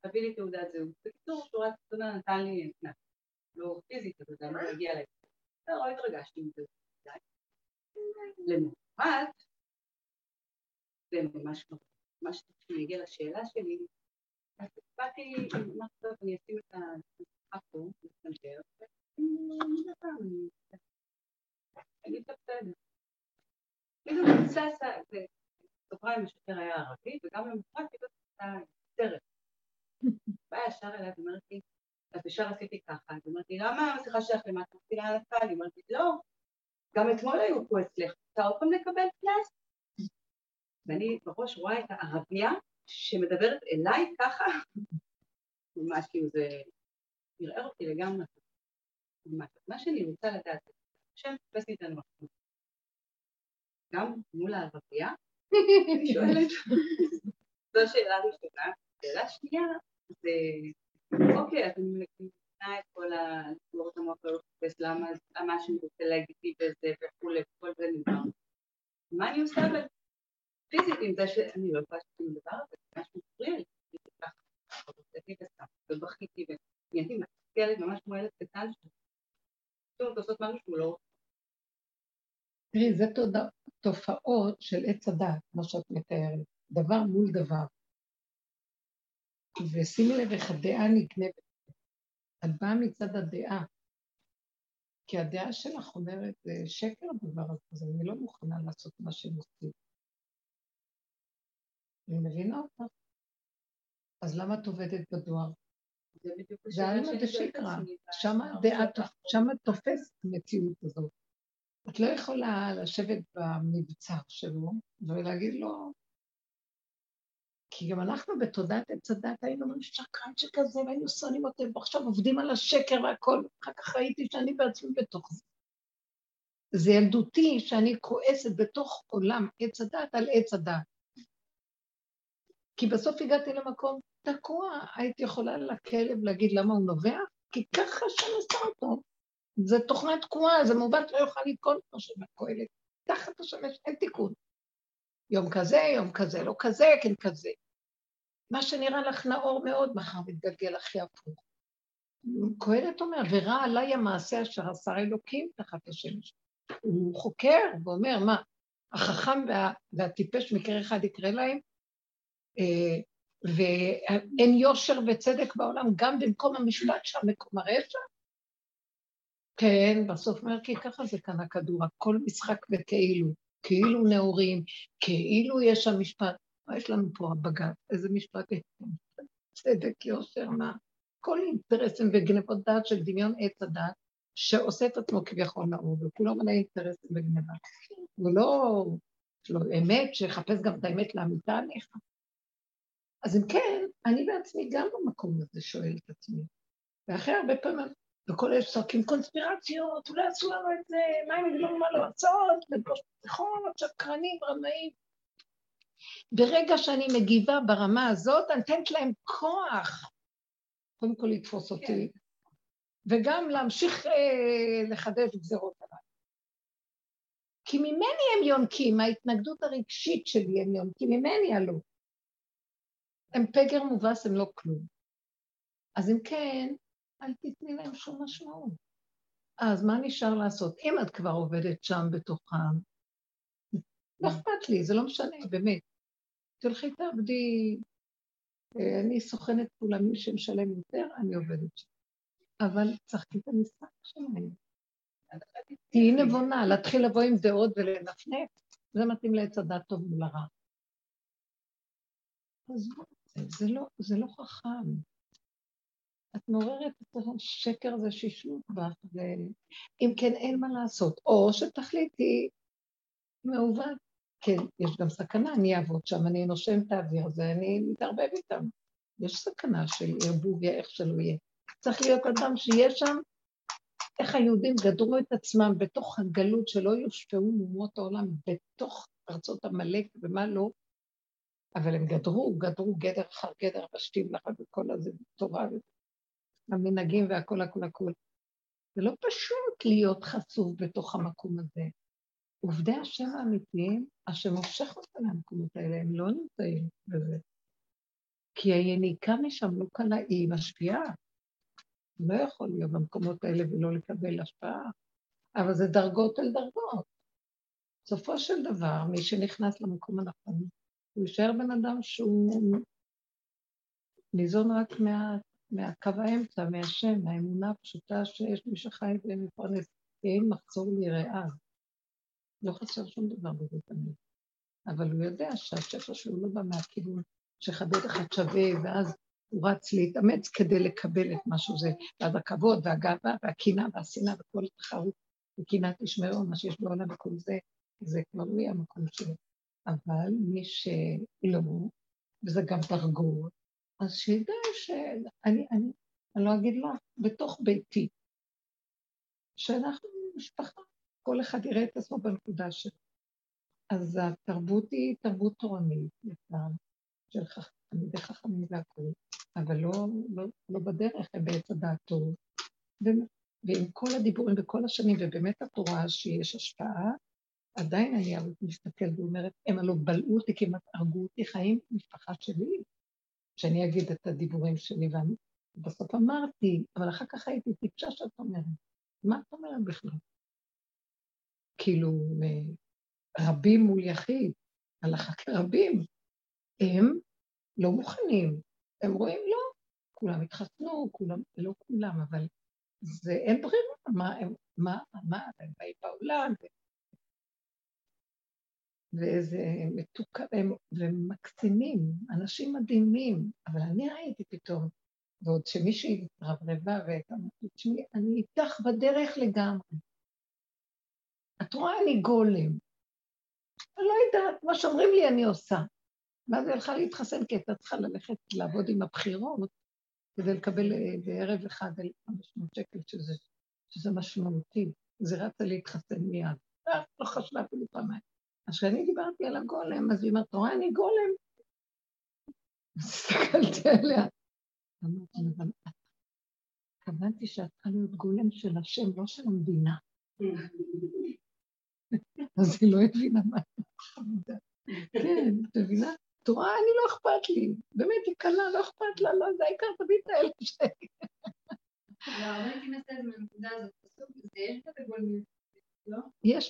תביא לי תעודת זהות. בקיצור, שורת קטנה נתן לי קנס. לא פיזית, אבל זה אמור להגיע אליי. לא התרגשתי מזה. למוחרת, זה ממש לא. ממש כשאני אגיע לשאלה שלי, אז באתי, אמרתי, טוב, אני אשים את המשחק פה, לסנטר, ואני אגיד את בסדר. כאילו מבוסס, בסוגריים השוטר היה ערבי, וגם למחרת פתאום הייתה סרט. באה ישר אליי ואומרת לי, אז ישר עשיתי ככה, אז אמרתי, למה המסכה שלך למטה? אמרתי לה על הקהל, היא אמרת לי, לא, גם אתמול היו פה אצלך, רוצה עוד פעם לקבל קנס? ואני בראש רואה את הערבייה שמדברת אליי ככה, ממש כאילו זה ערער אותי לגמרי. מה שאני רוצה לדעת, השם תופס לי את הנוכחות. גם מול הערבייה, אני שואלת, זו שאלה ראשונה. שאלה שנייה, זה, אוקיי, אז אני מבינה את כל ה... לסגור את המוח ולא לחפש למה שאני רוצה להגיד לי וזה וכולי, כל זה נגמר. מה אני עושה אבל פיזית עם זה שאני לא יכולה לעשות הדבר הזה, זה ממש מפריע לי, ובכיתי ונהייתי מתסכלת ממש כמו ילד קטן שפתאום לעשות משהו שהוא לא... תראי, זה תופעות של עץ הדעת, כמו שאת מתארת, דבר מול דבר. ושימי לב איך הדעה נגנבת. את באה מצד הדעה, כי הדעה שלך אומרת, זה שקר הדבר הזה, אז אני לא מוכנה לעשות מה שהם עושים. אני מבינה אותך. אז למה את עובדת בדואר? זה עלמא דשקרא, שם תופס המציאות הזאת. את לא יכולה לשבת במבצר שלו ולהגיד לו, כי גם אנחנו בתודעת עץ הדת היינו אומרים שקרן שכזה, והיינו שונאים אותם, ועכשיו עובדים על השקר והכל, אחר כך ראיתי שאני בעצמי בתוך זה. זה ילדותי שאני כועסת בתוך עולם עץ הדת על עץ הדת. כי בסוף הגעתי למקום תקוע, הייתי יכולה לכלב להגיד למה הוא נובע? כי ככה שאני עושה אותו. זה תוכנה תקועה, זה מעוות לא יוכל לתקון כמו שבקהלת. תחת השמש אין תיקון. יום כזה, יום כזה, לא כזה, כן כזה. מה שנראה לך נאור מאוד, מחר מתגלגל הכי הפוך. קהלת אומר, ורע עליי המעשה אשר עשה אלוקים תחת השמש. הוא חוקר ואומר, מה, החכם וה, והטיפש מקרה אחד יקרה להם? אה, ואין יושר וצדק בעולם, גם במקום המשפט שם, מקום הרשע? כן, בסוף אומר, כי ככה זה כאן הכדור, הכל משחק וכאילו. כאילו נאורים, כאילו יש שם משפט. מה יש לנו פה הבג"ץ? איזה משפט? צדק, יושר, מה? כל אינטרסים וגנבות דעת של דמיון עץ הדת, שעושה את עצמו כביכול נאור, וכולו מלא אינטרסים וגנבה. הוא לא, יש לו אמת, שיחפש גם את האמת לאמיתה עליך. אז אם כן, אני בעצמי גם במקום הזה שואל את עצמי. ואחרי הרבה פעמים וכל אלה צועקים קונספירציות, אולי עשו לנו את זה, מה הם יגידו מה לעשות, ובשיחות, שקרנים, רמאים. ברגע שאני מגיבה ברמה הזאת, אני נותנת להם כוח, קודם כל לתפוס אותי, כן. וגם להמשיך אה, לחדש גזרות עליי. כי ממני הם יונקים, ההתנגדות הרגשית שלי הם יונקים, ממני עלו. הם פגר מובס, הם לא כלום. אז אם כן, אל תתני להם שום משמעות. אז מה נשאר לעשות? אם את כבר עובדת שם בתוכם, לא אכפת לי, זה לא משנה, באמת. תלכי תעבדי, אה, אני סוכנת כולה, מי שמשלם יותר, אני עובדת שם. אבל צחקי את המשחק שלהם. תהיי נבונה, להתחיל לבוא עם דעות ולנפנף, זה מתאים לעץ הדת טוב מול הרע. זה לא, זה לא חכם. את מעוררת את השקר הזה שישלוט בך, ואם כן, אין מה לעשות. או שתחליטי, מעוות, כן, יש גם סכנה, אני אעבוד שם, אני נושם את האוויר הזה, אני מתערבב איתם. יש סכנה של ערבוב, איך שלא יהיה. צריך להיות אדם שיהיה שם, איך היהודים גדרו את עצמם בתוך הגלות שלא יושפעו מאומות העולם, בתוך ארצות עמלק ומה לא, אבל הם גדרו, גדרו גדר אחר גדר, ושתים לך וכל הזה, תורה המנהגים והכל הכל הכל. זה לא פשוט להיות חשוף בתוך המקום הזה. עובדי השם האמיתיים, השם מושך אותם למקומות האלה, הם לא נמצאים בזה. כי היניקה משם לא קלה, היא משפיעה. לא יכול להיות במקומות האלה ולא לקבל השפעה, אבל זה דרגות על דרגות. בסופו של דבר, מי שנכנס למקום הנכון, הוא יישאר בן אדם שהוא ניזון רק מה, מהקו האמצע, מהשם, מהאמונה הפשוטה שיש מי שחי ומפרנס, אין מחזור ליראה. לא חסר שום דבר בזה תמיד. אבל הוא יודע שהשפע שלו לא בא מהכיוון שחדד אחד שווה, ואז הוא רץ להתאמץ כדי לקבל את מה שזה, ואז הכבוד והגאווה והקנאה והשנאה וכל התחרות וקנאת תשמעו, מה שיש בעולם וכל זה, זה כבר לא יהיה המקום שלו. אבל מי שלא, וזה גם דרגות, אז שידע שאני, אני, אני, לא אגיד לך, בתוך ביתי, שאנחנו משפחה, כל אחד יראה את עצמו בנקודה שלו. אז התרבות היא תרבות תורנית, לצער, של חכמים והכול, אבל לא, לא, לא בדרך, הם בעץ הדעת טוב. ועם כל הדיבורים וכל השנים, ובאמת את רואה שיש השפעה, עדיין אני מסתכלת ואומרת, הם הלוא בלעו אותי, כמעט הרגו אותי חיים משפחה שלי, שאני אגיד את הדיבורים שלי, ובסוף אמרתי, אבל אחר כך הייתי טיפשה שאת אומרת. מה את אומרת בכלל? כאילו, רבים מול יחיד, הלכה כרבים, הם לא מוכנים, הם רואים לא, כולם התחסנו, כולם, לא כולם, אבל זה אין ברירה, מה, מה, מה, הם באים בעולם, ואיזה מתוקה, והם, מקצינים, אנשים מדהימים, אבל אני ראיתי פתאום, ועוד שמישהי התרברבה אומרת, תשמעי, אני איתך בדרך לגמרי. את רואה, אני גולם. אני לא יודעת, מה שאומרים לי אני עושה. ואז היא הלכה להתחסן, כי הייתה צריכה ללכת לעבוד עם הבחירות, כדי לקבל אה, בערב אחד 1,500 שקל, שזה, שזה משמעותי. היא רצה להתחסן מיד. לא חשבה אפילו פעמיים. אז כשאני דיברתי על הגולם, אז היא אומרת, רואה, אני גולם. אז הסתכלתי עליה. אמרתי, אבל התכוונתי שאת צריכה להיות גולם של השם, לא של המדינה. אז היא לא הבינה מה חמודה. כן, את מבינה? את רואה, אני לא אכפת לי. באמת, היא קלה, לא אכפת לה, לא, זה העיקר, תביא את האלף שקל. יש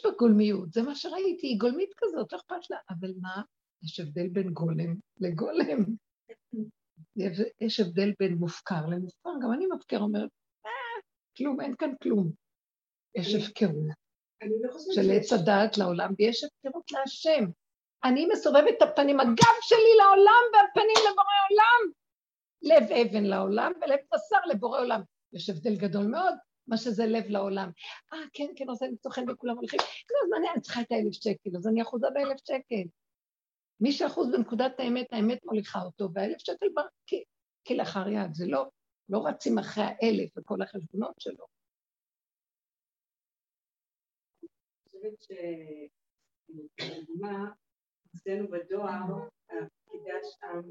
בה גולמיות, זה מה שראיתי, היא גולמית כזאת, לא אכפת לה. אבל מה, יש הבדל בין גולם לגולם. יש הבדל בין מופקר למופקר, גם אני מפקר אומרת, אה, כלום, אין כאן כלום. יש הפקרות לא של עץ הדעת לעולם, ויש הפקרות להשם. אני מסובבת את הפנים, הגב שלי לעולם והפנים לבורא עולם. לב אבן לעולם ולב בשר לבורא עולם. יש הבדל גדול מאוד, מה שזה לב לעולם. אה, כן, כן, עושה לי סוכן וכולם הולכים, כל הזמן אני צריכה את האלף שקל, אז אני אחוזה באלף שקל. מי שאחוז בנקודת האמת, האמת מוליכה אותו, והאלף שקל בא כלאחר יד, זה לא, לא רצים אחרי האלף וכל החשבונות שלו. אני חושבת שלדוגמה, אצלנו בדואר, הפקידה שם,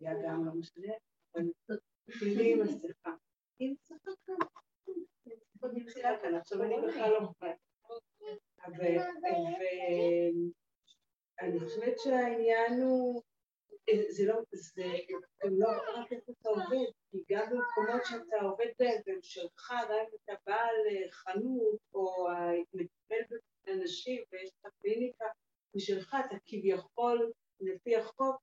היה גם לא משנה, אבל תראי כאן. עכשיו אני בכלל לא אכפת. ואני חושבת שהעניין הוא, זה לא, זה לא רק איך אתה עובד, כי גם במקומות שאתה עובד בהם, והם שלך, גם אם אתה בעל חנות, או מטפל באנשים, ויש לך קליניקה משלך, אתה כביכול, לפי החוק,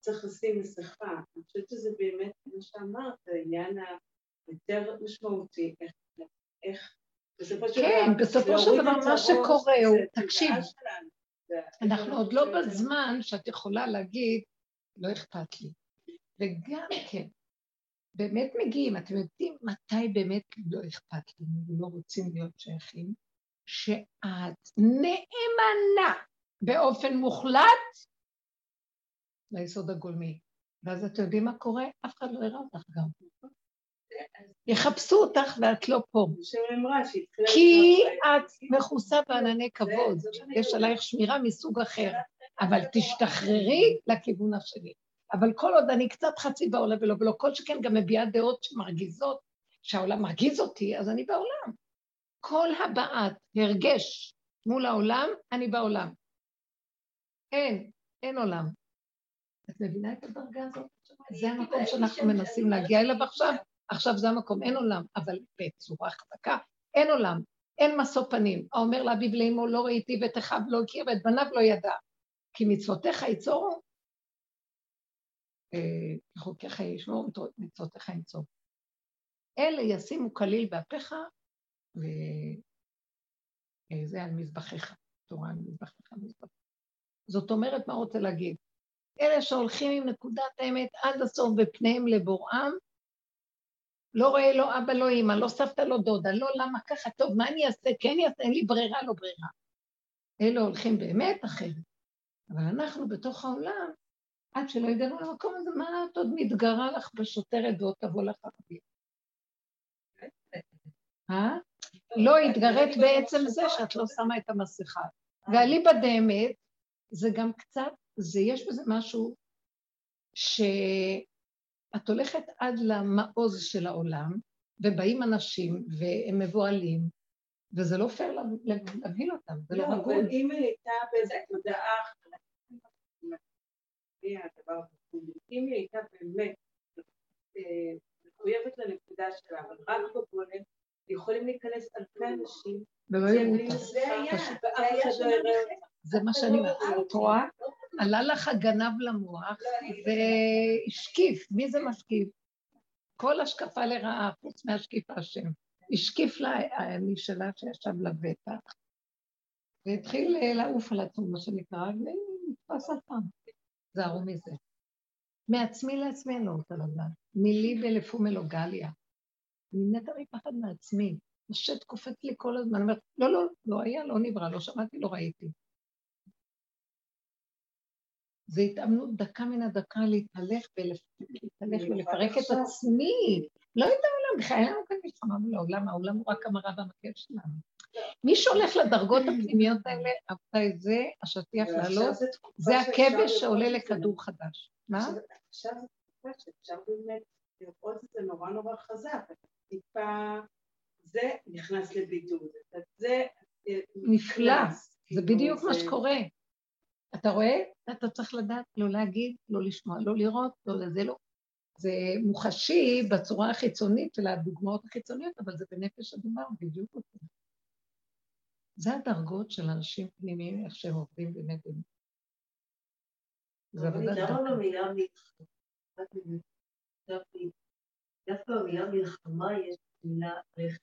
צריך לשים מסכה. אני חושבת שזה באמת, כמו שאמרת, העניין היותר משמעותי, איך, איך בסופו של כן, דבר, בסופו של דבר מה שקורה הוא, תקשיב, אנחנו עוד לא בזמן שאת יכולה להגיד, לא אכפת לי. וגם כן, באמת מגיעים, אתם יודעים מתי באמת לא אכפת לי, ולא רוצים להיות שייכים? שאת נאמנה באופן מוחלט ליסוד הגולמי. ואז אתם יודעים מה קורה? אף אחד לא יראה אותך גם. יחפשו אותך ואת לא פה. כי את מכוסה בענני כבוד, יש עלייך שמירה מסוג אחר, אבל תשתחררי לכיוון השני. אבל כל עוד אני קצת חצי בעולם ולא ולא, כל שכן גם מביעה דעות שמרגיזות, שהעולם מרגיז אותי, אז אני בעולם. כל הבעת הרגש מול העולם, אני בעולם. אין, אין עולם. את מבינה את הדרגה הזאת? זה המקום שאנחנו מנסים להגיע אליו עכשיו. עכשיו זה המקום, אין עולם, אבל בצורה חזקה, אין עולם, אין משוא פנים. האומר לאביו לאמו לא ראיתי ואת אחיו לא הכיר ואת בניו לא ידע. כי מצוותיך יצורו, אה, חוקיך ישמעו, מצוותיך ינצור. אלה ישימו כליל באפיך, וזה על מזבחיך, תורה על מזבחיך, מזבחיך. זאת אומרת, מה רוצה להגיד? אלה שהולכים עם נקודת האמת עד הסוף בפניהם לבוראם, לא רואה לא אבא, לא אימא, לא סבתא, לא דודה, לא למה ככה, טוב, מה אני אעשה, כן אעשה, אין לי ברירה, לא ברירה. אלו הולכים באמת אחרת. אבל אנחנו בתוך העולם, עד שלא הגענו למקום הזה, מה את עוד מתגרה לך בשוטרת ועוד תבוא לך הרבה? אה? לא התגרית בעצם זה שאת לא שמה את המסכה. ואליבא דאמת, זה גם קצת, זה יש בזה משהו שאת הולכת עד למעוז של העולם, ובאים אנשים, והם מבוהלים, וזה לא פייר להבהיל אותם, זה לא, לא הגון. אבל אם היא הייתה באיזה תודעה אם היא הייתה באמת אה, מחויבת לנקודה שלה, אבל רק בגולם, יכולים להיכנס אלפי אנשים, אותה. זה מה שאני אומרת, את רואה? עלה לך הגנב למוח והשקיף. מי זה משקיף? כל השקפה לרעה, חוץ מהשקיף השם. השקיף לה אני שלה שישב לבטח, והתחיל לעוף על עצמו, מה שנקרא, ונתפס על פעם. זהרו מזה. מעצמי לעצמי אני לא רוצה לדעת. מילי בלפומלו גליה. אני מתה מפחד מעצמי. השט קופץ לי כל הזמן, אומרת, לא, לא, לא היה, לא נברא, לא שמעתי, לא ראיתי. זה התאמנות דקה מן הדקה להתהלך ולהתהלך ולפרק את עצמי. לא את העולם, בכלל אין לנו כאן מלחמה מול העולם, העולם הוא רק המראה והמקל שלנו. מי שהולך לדרגות הפנימיות האלה, אהבת את זה, השטיח לעלות, זה הכבש שעולה לכדור חדש. מה? עכשיו זה תקופה שאפשר באמת לראות את זה נורא נורא חזק. טיפה, זה נכנס לבידוד, זה אה, נפלא, זה כאילו, בדיוק מה שקורה. אתה רואה? אתה צריך לדעת לא להגיד, לא לשמוע, לא לראות, לא לזה, לא. זה מוחשי בצורה החיצונית של הדוגמאות החיצוניות, אבל זה בנפש הדבר, בדיוק אותו. זה הדרגות של אנשים פנימיים, איך שהם עובדים באמת. זה עבודת דרכם. דווקא במילה מלחמה יש מילה רכב.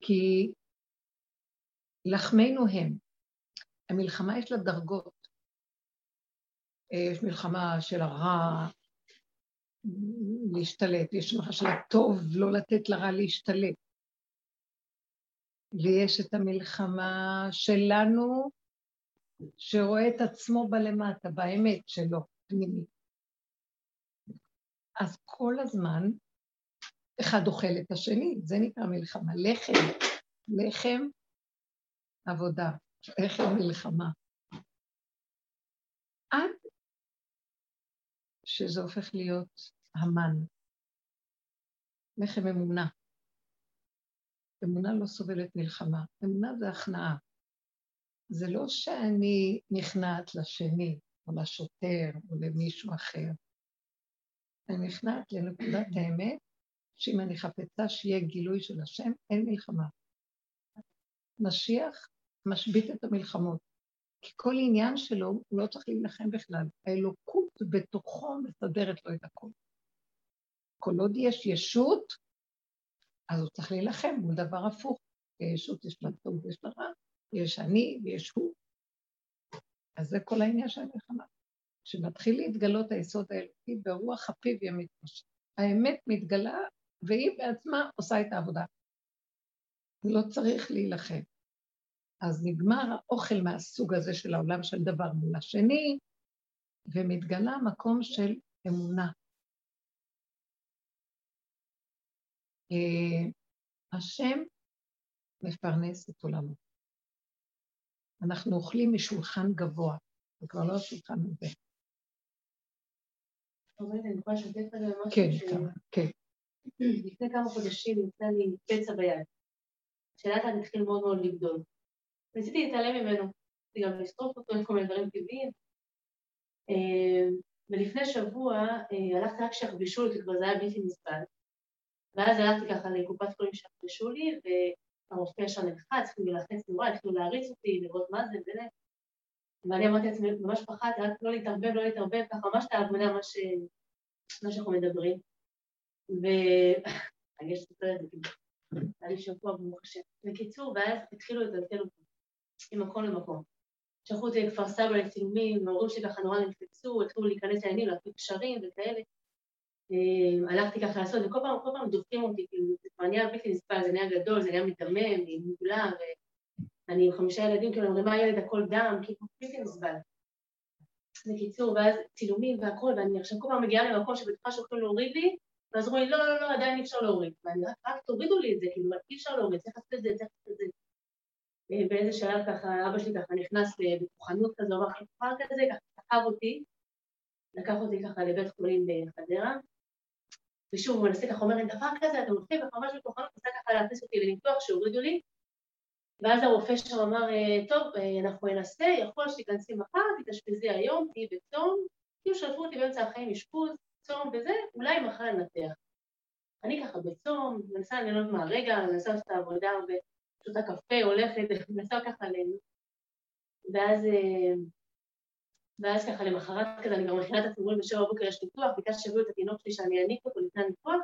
כי לחמנו הם. המלחמה יש לה דרגות. יש מלחמה של הרע להשתלט, יש מלחמה של הטוב לא לתת לרע להשתלט. ויש את המלחמה שלנו, שרואה את עצמו בלמטה, באמת שלו, פנימית. אז כל הזמן אחד אוכל את השני, זה נקרא מלחמה. לחם, לחם, עבודה, לחם מלחמה. עד שזה הופך להיות המן. לחם אמונה. אמונה לא סובלת מלחמה, אמונה זה הכנעה. זה לא שאני נכנעת לשני, או לשוטר, או למישהו אחר. אני נכנעת לנקודת האמת, שאם אני חפצה שיהיה גילוי של השם, אין מלחמה. משיח משבית את המלחמות, כי כל עניין שלו, הוא לא צריך להילחם בכלל. האלוקות בתוכו מסדרת לו את הכול. כל עוד יש ישות, אז הוא צריך להילחם מול דבר הפוך. ישות יש לה טוב ויש לה רע, יש אני ויש הוא. אז זה כל העניין של המלחמה. כשמתחיל להתגלות היסוד האלוקי ברוח הפיו ימית האמת מתגלה והיא בעצמה עושה את העבודה. לא צריך להילחם. אז נגמר האוכל מהסוג הזה של העולם של דבר מול השני, ומתגלה מקום של אמונה. אה, השם מפרנס את עולמו. אנחנו אוכלים משולחן גבוה, זה כבר לא השולחן הזה. כן, כן. לפני כמה חודשים נמצא לי פצע ביד, שלאט לאט התחיל מאוד מאוד לגדול. ניסיתי להתעלם ממנו, רציתי גם לשרוף אותו, עם כל מיני דברים טבעיים. אה, ולפני שבוע אה, הלכתי רק שיחבשו לי, כי כבר זה היה בלתי נסבל. ואז הלכתי ככה לקופת חולים שיחבשו לי, והרופא שם נלחץ, התחילו להכניס נורא, התחילו להריץ אותי, לראות מה זה, באמת. ואני אמרתי לעצמי, ממש פחדתי, רק לא להתערבב, לא להתערבב, ככה ממש את ההבנה, מה שאנחנו מדברים. ואני יש לספר את זה, היה לי שבוע ברוך השם. בקיצור, ואז התחילו לטלטל אותי, ממקום למקום. שלחו אותי לכפר סבא לצילומים, ההורים שלי ככה נורא נקפצו, התחילו להיכנס לעניינים, להפעיל קשרים וכאלה. אה, הלכתי ככה לעשות, וכל פעם, כל פעם דופקים אותי, כאילו, זה כבר נהיה בלתי נסבל, זה נהיה גדול, זה נהיה מדמם, מוגלה, אני עם חמישה ילדים, כאילו, אומרים, מה ילד הכל דם, כאילו, בלתי נסבל. בקיצור, ואז צילומים והכל, ואני עכשיו כל פעם מגיעה למקום שבטוחה שהולכים להוריד לי, ואז אומרים לי, לא, לא, לא, עדיין אי אפשר להוריד. ואני רק, רק תורידו לי את זה, כאילו, אי אפשר להוריד, צריך לעשות את זה, צריך לעשות את זה. באיזה שלב ככה, אבא שלי ככה נכנס בכוחנות כזו, אמר, כבר כזה, ככה תקף אותי, לקח אותי ככה לבית חולים בחדרה, ושוב, הוא מנסה ככה, אומר, אין דבר כזה, אתם הולכים ככה ממש בכוחנות, ניסה ככה להכניס אותי לניתוח שהורידו לי, ואז הרופא שם אמר, טוב, אנחנו ננסה, יכול שתיכנסי מחר, תתאשפזי היום, תהיי בצום, כאילו שלפו אותי באמצע החיים אשפוז, צום וזה, אולי מחר ננתח. אני ככה בצום, מנסה ליהנות מהרגע, מנסה לעשות את העבודה הרבה, שותה קפה, הולכת, מנסה ככה ליהנות. ואז, ואז ככה למחרת כזה, אני גם מכינה את הציבורים בשבע בבוקר יש ניתוח, ביקשתי שיביאו את התינוק שלי שאני אעניק אותו לפני הניתוח,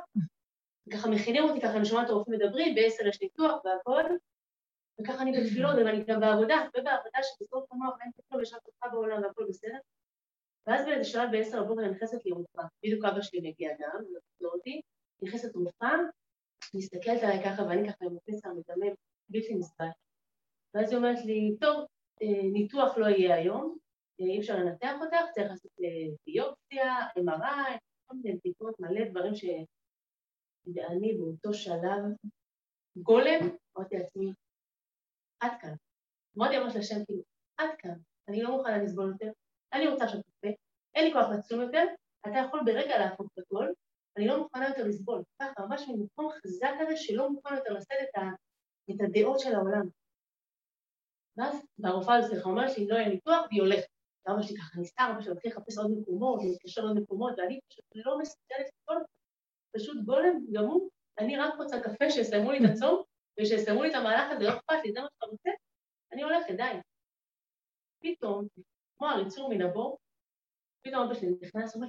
וככה מכינים אותי ככה, אני שומעת את הרופאים מדברים, בעשר יש ניתוח והכל, וככה אני בתפילות, ואני גם בעבודה, ובעבודה שבסוף המוח אין כלום, יש רק אותך בעולם והכל בסדר. ואז באיזה שלב בעשר בבוקר אני נכנסת לירוחם, בדיוק אבא שלי מגיע גם, לא אותי, נכנסת רופאה, מסתכלת עליי ככה, ואני ככה עם הפסע מדמם, בלתי נסבל. ואז היא אומרת לי, טוב, ניתוח לא יהיה היום, אי אפשר לנתח אותך, צריך לעשות ביופסיה, MRI, כל מיני בדיקות, מלא דברים ש... ואני באותו שלב, גולם, אמרתי לעצמי, עד כאן. אמרתי ממש לשם, כאילו, עד כאן, אני לא מוכנה לסבול יותר, אני רוצה לשתות קפה, אין לי כוח לצום יותר, אתה יכול ברגע להפוך את הכל, אני לא מוכנה יותר לסבול. ככה, ממש ממקום חזק כזה שלא מוכן יותר לשאת את, ה, את הדעות של העולם. ואז, והרופאה סליחה אומרת לי, לא יהיה ניתוח, והיא הולכת. ואבא שלי ככה אבא שלי מתחיל לחפש עוד מקומות, להתקשר עוד מקומות, ואני פשוט לא מסוגלת לסבול, פשוט גולם גמור, אני רק רוצה קפה שיסיימו לי את הצום, ושיסיימו לי את המהלך הזה, לא אכפת לי, זה מה שאתה רוצה, אני הולכת, די. פתאום, כמו הריצור מן הבור, פתאום אבא שלי נכנס, אומר,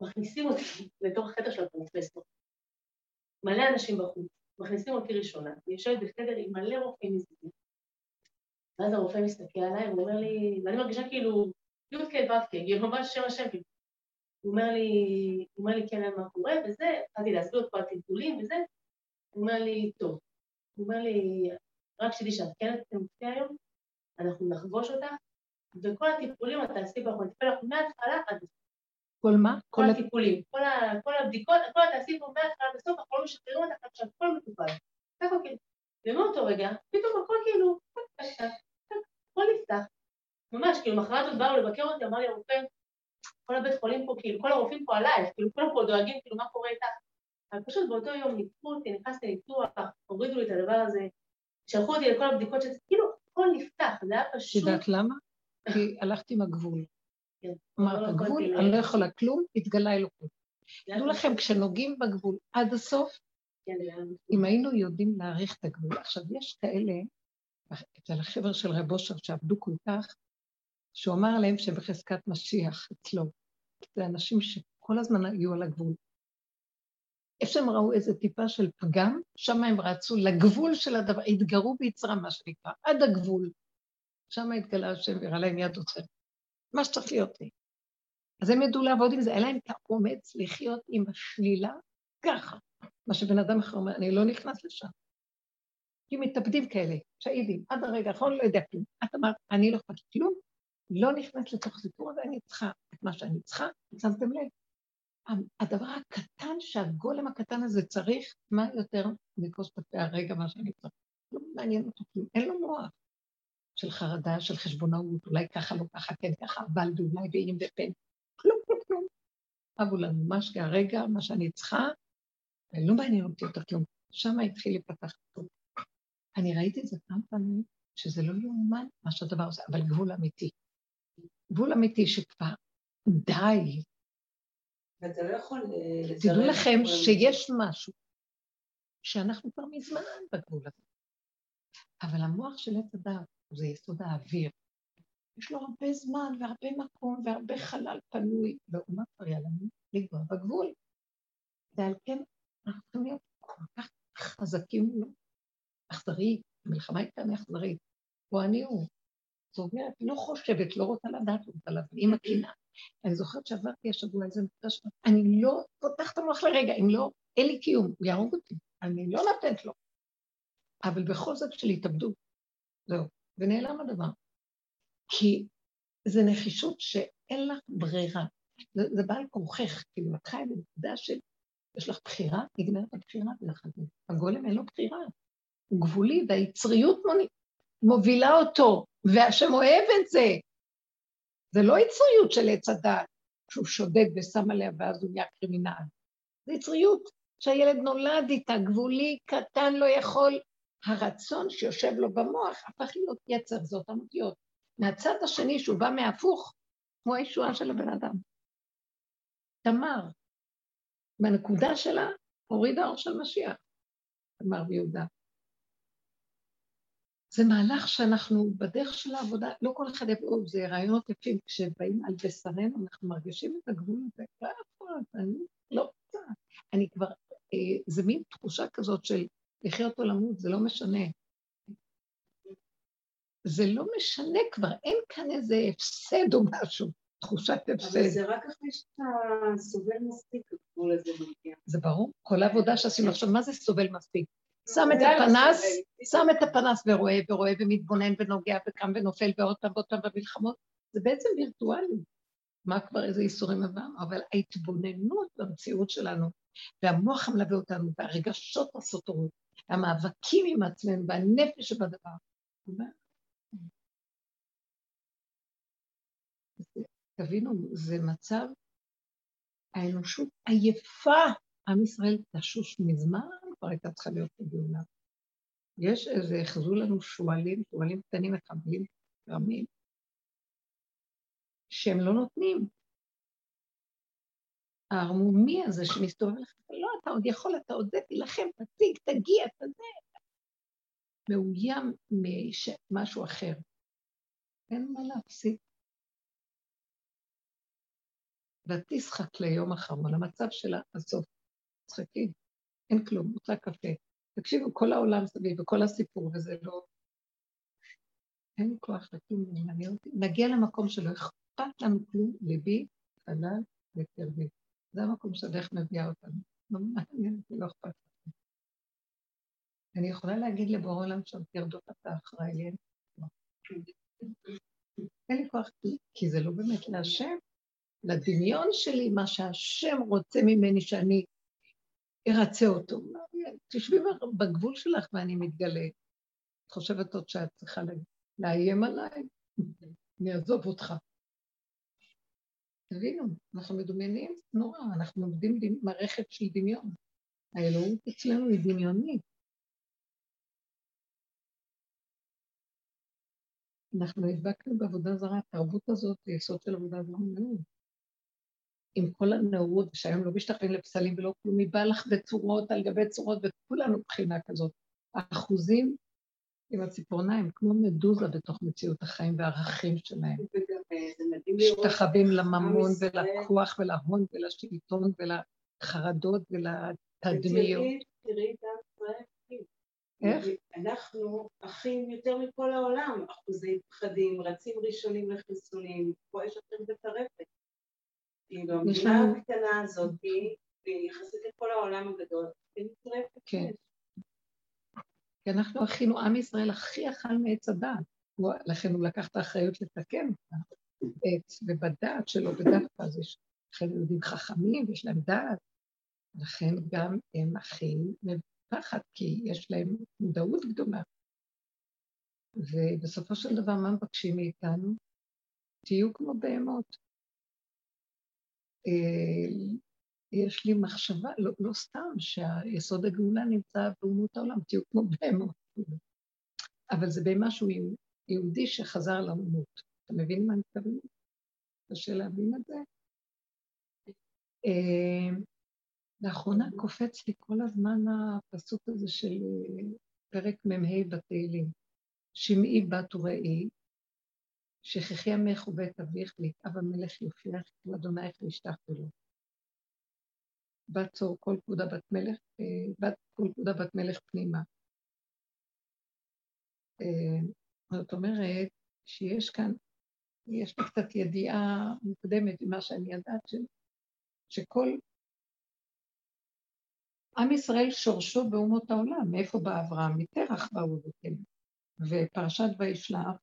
מכניסים אותי לתוך החדר של הפרופסור. מלא אנשים בחוץ, מכניסים אותי ראשונה, אני יושבת בחדר עם מלא רופאים מזיקים. ואז הרופא מסתכל עליי, הוא אומר לי, ואני מרגישה כאילו, י"ק ו"ק, ממש שם השם. הוא אומר לי, הוא אומר לי, כן, מה קורה, וזה, התחלתי להסביר את כל הטלטולים וזה, הוא אומר לי, טוב. הוא אומר לי, רק שתדעי שאת כן תמותי היום, אנחנו נחבוש אותך, וכל הטיפולים את תעשי בו, אנחנו נטפל לך מההתחלה עד הסוף. כל מה? כל הטיפולים, כל הבדיקות, הכל תעשי פה מההתחלה עד הסוף, אנחנו לא משחררים אותך עד שהכל מטופל. ככה כאילו. ומאותו רגע, פתאום הכל כאילו, הכל נפתח. ממש, כאילו, מחרת עוד באו לבקר אותי, אמר לי הרופא, כל הבית חולים פה, כאילו, כל הרופאים פה עלייך, כאילו, כולם פה דואגים, כאילו, מה קורה איתך? אבל פשוט באותו יום ניתחו אותי, נכנסתי לניתוח, הורידו לי את הדבר הזה, שלחו אותי לכל הבדיקות שזה, כאילו, הכל נפתח, זה היה פשוט... יודעת למה? כי הלכתי עם הגבול. אמרת, הגבול, אני לא יכולה כלום, התגלה אלוקות. תדעו לכם, כשנוגעים בגבול עד הסוף, אם היינו יודעים להעריך את הגבול. עכשיו, יש כאלה, אצל החבר'ה של רב אושר שעבדו כל כך, שהוא אמר להם שהם בחזקת משיח אצלו. זה אנשים שכל הזמן היו על הגבול. איפה שהם ראו איזה טיפה של פגם, שם הם רצו לגבול של הדבר, התגרו ביצרם, מה שנקרא, עד הגבול. שם התגלה השם והראה להם יד עוצרת. מה שצריך להיות לי. אז הם ידעו לעבוד עם זה, היה להם את האומץ לחיות עם השלילה ככה. מה שבן אדם אחר אומר, אני לא נכנס לשם. כי מתאבדים כאלה, שהידים, עד הרגע האחרון לא יודע כלום. את אמרת, אני לא אכפת כלום, לא נכנס לתוך סיפור הזה, אני צריכה את מה שאני צריכה, שמתם לב. הדבר הקטן שהגולם הקטן הזה צריך, מה יותר מכוס בפה הרגע מה שאני צריך? לא מעניין אותו כלום, אין לו מוח. של חרדה, של חשבונאות, אולי ככה, לא ככה, כן ככה, אבל ואולי ואם ופן. כלום, כלום, כלום. אבו לנו מה שכרגע, מה שאני צריכה, ולא מעניין אותי יותר כלום. שם התחיל להיפתח טוב. אני ראיתי את זה כמה פעמים, שזה לא יאומן מה שהדבר הזה, אבל גבול אמיתי. גבול אמיתי שכבר די. ואתה לא יכול... אה, תדעו לכם שיש משהו שאנחנו כבר מזמן בגבול הזה. אבל המוח של עץ הדעת זה יסוד האוויר. יש לו הרבה זמן והרבה מקום והרבה חלל פנוי, ואומה פריה לנו לגוע בגבול. ועל כן אנחנו צריכים להיות כל כך חזקים. אכזרי, המלחמה היא כאן אכזרית. הוא אני הוא. זאת אומרת, לא חושבת, לא רוצה לדעת, רוצה להבין, עם הקנאה. אני זוכרת שעברתי השבוע איזה מפגש, אני לא פותחת המוח לרגע, אם לא, אין לי קיום, הוא יהרוג אותי, אני לא נותנת לו. אבל בכל זאת של התאבדות, זהו, ונעלם הדבר. כי זה נחישות שאין לך ברירה. זה, זה בא על כורכך, כאילו, את חיה בנקודה של, יש לך בחירה, נגמרת הבחירה אגב. הגולם אין לו בחירה, הוא גבולי, והיצריות מובילה אותו, והשם אוהב את זה. זה לא יצריות של עץ הדת, שהוא שודד ושם עליה ואז הוא נהיה קרימינל. זה יצריות שהילד נולד איתה, גבולי, קטן, לא יכול. הרצון שיושב לו במוח הפך להיות יצר, זה אותן אותיות. מהצד השני, שהוא בא מהפוך, כמו הישועה של הבן אדם. תמר, מהנקודה שלה, הורידה אור של משיח, תמר ויהודה. זה מהלך שאנחנו בדרך של העבודה, לא כל אחד יבואו, זה רעיונות יפים, כשבאים על בשרנו, אנחנו מרגישים את הגבול הזה, לא יכול, אני לא רוצה. אני כבר, אה, זה מין תחושה כזאת של לחיות או למות, זה לא משנה. זה לא משנה כבר, אין כאן איזה הפסד או משהו, תחושת הפסד. אבל זה רק אחרי שאתה סובל מספיק, הגבול הזה מגיע. זה ברור, כל העבודה שעשינו עכשיו, מה זה סובל מספיק? שם את הפנס, שם את הפנס ורואה ורואה ומתבונן ונוגע וקם ונופל ועוד פעם ועוד פעם במלחמות, זה בעצם וירטואלי. מה כבר איזה איסורים עברנו? אבל ההתבוננות במציאות שלנו, והמוח המלווה אותנו, והרגשות הסותרות, והמאבקים עם עצמנו, והנפש שבדבר, תבינו, זה מצב, האנושות עייפה, עם ישראל תשוש מזמן, כבר הייתה צריכה להיות בגאולה. יש איזה, החזו לנו שועלים, שועלים קטנים מחבלים, רמים, שהם לא נותנים. הערמומי הזה שמסתובב לך, לא, אתה עוד יכול, אתה עוד זה, תילחם, תציג, תגיע, אתה זה. מאוים ממשהו אחר. אין מה להפסיק. ותשחק ליום אחרון, המצב שלה, הסוף. משחקים. אין כלום, רוצה קפה. תקשיבו, כל העולם סביב וכל הסיפור, וזה לא... אין כוח לכלום. נגיע למקום שלא אכפת לנו כלום, ליבי, חלל וקרבי. זה המקום שהדרך מביאה אותנו. לא לא אכפת לי. אני יכולה להגיד לבורא עולם שם, תרדות אתה אחראי לי, אין אין לי כוח, כי זה לא באמת להשם. לדמיון שלי, מה שהשם רוצה ממני שאני ארצה אותו. תשבי בגבול שלך ואני מתגלה. את חושבת עוד שאת צריכה לאיים עליי? אני אעזוב אותך. תבינו, אנחנו מדומיינים נורא, אנחנו עובדים מערכת של דמיון. האלוהות אצלנו היא דמיונית. אנחנו נדבקנו בעבודה זרה, התרבות הזאת היא יסוד של עבודה זרה מאוד. עם כל הנאורות, שהיום לא משתחררים לפסלים ולא כלום, היא באה לך בצורות על גבי צורות, וכולנו בחינה כזאת. האחוזים עם הציפורניים, כמו מדוזה בתוך מציאות החיים והערכים שלהם. משתחווים לממון ולכוח ולהון ולשלטון ולחרדות ולתדמיות. תראי את עם איך? אנחנו אחים יותר מכל העולם, אחוזי פחדים, רצים ראשונים לחיסונים, פה יש לכם בטרפת. כאילו המדינה הקטנה הזאת, יחסית לכל העולם הגדול, היא נטרפת. כן. כי אנחנו אחינו, עם ישראל הכי אכל מעץ הדעת. לכן הוא לקח את האחריות לתקן את, ובדעת שלו, בדעת, אז יש לכן יהודים חכמים ויש להם דעת, לכן גם הם הכי מפחד, כי יש להם מודעות גדולה. ובסופו של דבר, מה מבקשים מאיתנו? תהיו כמו בהמות. אה, יש לי מחשבה, לא, לא סתם, שהיסוד הגאולה נמצא באומות העולם, תהיו כמו בהמות. אבל זה במשהו יהודי שחזר לאומות. אתה מבין מה אני מתכוונת? קשה להבין את זה? אה, לאחרונה קופץ לי כל הזמן הפסוק הזה של אה, פרק מ"ה בתהילים. שמעי בת וראי, שכחי עמך ובית אביך ויתאב המלך יופייך ואדונייך וישתח לו. בת צור כל פקודה בת מלך, אה, בת כל פקודה בת מלך פנימה. אה, זאת אומרת שיש כאן, יש לי קצת ידיעה מוקדמת ממה שאני יודעת, ש, שכל עם ישראל שורשו באומות העולם, מאיפה בא אברהם? מתרח באו אבותינו. ופרשת וישלח,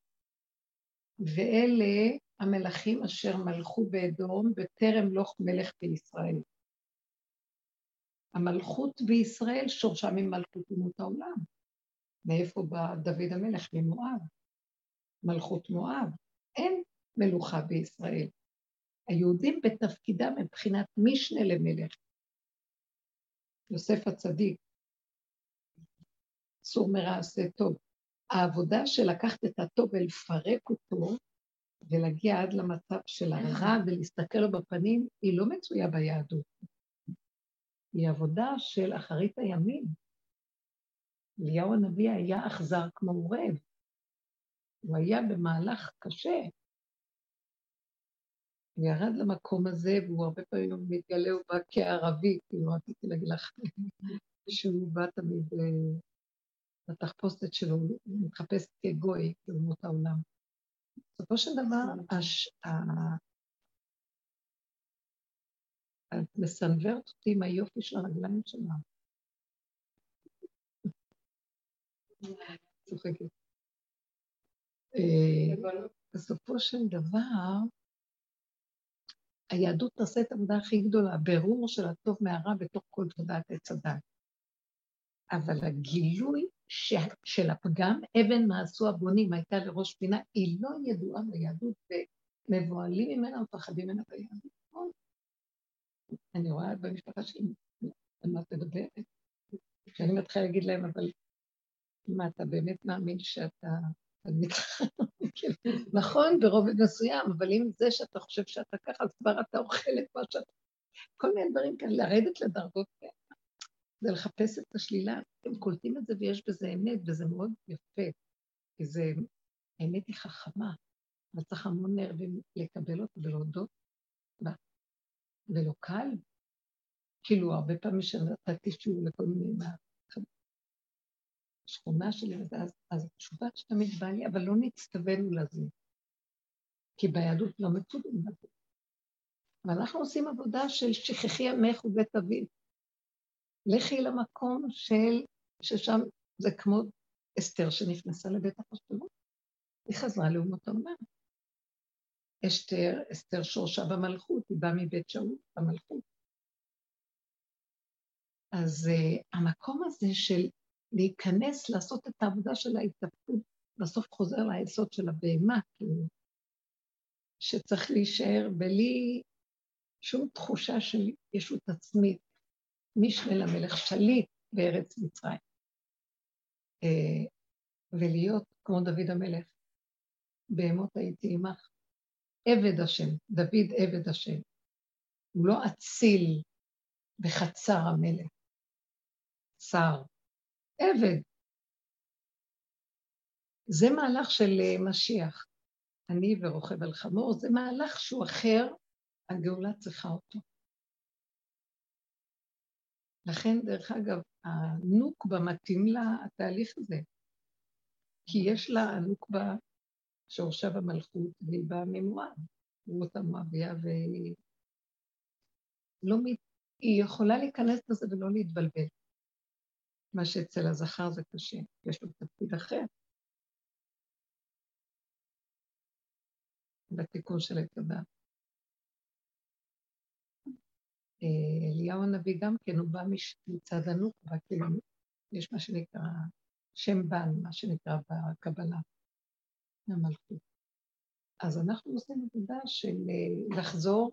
ואלה המלכים אשר מלכו באדום בטרם לוך מלך בישראל. המלכות בישראל שורשה ממלכות אומות העולם. מאיפה בא דוד המלך? ממואב. מלכות מואב. אין מלוכה בישראל. היהודים בתפקידם מבחינת משנה למלך. יוסף הצדיק, סור מרע עשה טוב. העבודה של לקחת את הטוב ולפרק אותו ולהגיע עד למצב של הרע ולהסתכל לו בפנים, היא לא מצויה ביהדות. היא עבודה של אחרית הימים. אליהו הנביא היה אכזר כמו עורב. הוא היה במהלך קשה. הוא ירד למקום הזה, והוא הרבה פעמים מתגלה, הוא בא כערבי, כאילו רציתי להגיד לך שהוא בא תמיד לתחפושת אה, שלו, הוא מתחפש כגוי, כאומות העולם. בסופו של דבר, הש... את מסנוורת אותי עם היופי של הרגליים שלה. צוחקת. אה, בסופו של דבר, היהדות תעשה את העבודה הכי גדולה, ברור של הטוב מהרע בתוך כל תודעת עץ הדת. אבל הגילוי ש... של הפגם, אבן מעשו הבונים הייתה לראש פינה, היא לא ידועה ביהדות, ומבוהלים ממנה ומפחדים ממנה ביהדות. נכון? אני רואה במשפחה שלי, על מה את מדברת? כשאני מתחילה להגיד להם, אבל מה, אתה באמת מאמין שאתה? נכון, ברובד מסוים, אבל אם זה שאתה חושב שאתה ככה, אז כבר אתה אוכל את מה שאתה... כל מיני דברים כאלה, לרדת לדרגות כאלה. זה לחפש את השלילה, הם קולטים את זה ויש בזה אמת, וזה מאוד יפה, כי זה, האמת היא חכמה, אבל צריך המון נרבים לקבל אותה ולהודות בה. ולא קל. כאילו, הרבה פעמים שנתתי שיעור לכל מיני מהשכונה שלי, אז, אז התשובה שתמיד באה לי, אבל לא נצטווינו לזה. כי ביהדות לא מצווים לזה. ואנחנו עושים עבודה של שכחי עמך ובית אביב. לכי למקום של, ששם זה כמו אסתר שנכנסה לבית החשבות. היא חזרה לאומות העולם. אסתר, אסתר שורשה במלכות, היא באה מבית שאול במלכות. אז uh, המקום הזה של להיכנס, לעשות את העבודה של ההתאפקות, בסוף חוזר ליסוד של הבהמה, כאילו, שצריך להישאר בלי שום תחושה של ישות עצמית, משנה למלך שליט בארץ מצרים. Uh, ולהיות כמו דוד המלך, בהמות הייתי עמך, עבד השם, דוד עבד השם. הוא לא אציל בחצר המלך, שר, עבד. זה מהלך של אה, משיח. אני ורוכב על חמור, זה מהלך שהוא אחר, הגאולה צריכה אותו. לכן, דרך אגב, הנוקבה מתאים לתהליך הזה, כי יש לה הנוקבה שורשה במלכות, והיא באה ממואב, רות המואביה, והיא לא, היא יכולה להיכנס לזה ולא להתבלבל. מה שאצל הזכר זה קשה, יש לו תפקיד אחר. בתיקון של התודה. אה, אליהו הנביא גם כן, הוא בא מצד הנוקבה, כאילו, יש מה שנקרא שם בן, מה שנקרא בקבלה. מהמלכות. אז אנחנו עושים עבודה של אה, לחזור,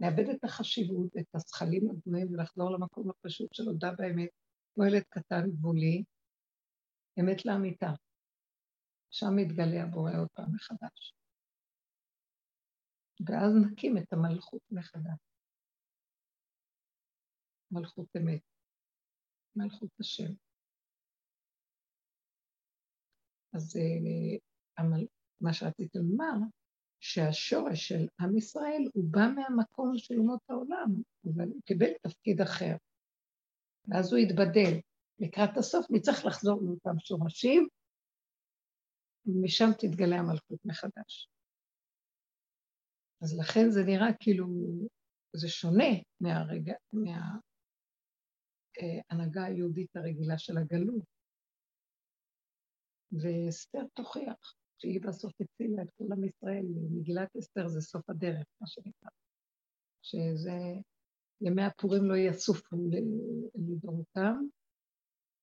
לאבד את החשיבות, את הזכלים הגבוהים, ולחזור למקום הפשוט של הודה באמת, כמו ילד קטן גבולי, אמת לאמיתה. שם מתגלה הבורא עוד פעם מחדש. ואז נקים את המלכות מחדש. מלכות אמת, מלכות השם. אז אה, מה שרציתי לומר, שהשורש של עם ישראל הוא בא מהמקום של אומות העולם, אבל הוא קיבל תפקיד אחר. ואז הוא התבדל. לקראת הסוף נצטרך לחזור לאותם שורשים, ומשם תתגלה המלכות מחדש. אז לכן זה נראה כאילו, זה שונה מהרגע, מההנהגה היהודית הרגילה של הגלות. ואסתר תוכיח שהיא בסוף הצילה את כל עם ישראל. מגילת אסתר זה סוף הדרך, מה שנקרא. שזה, ימי הפורים לא יסופו לדורותם,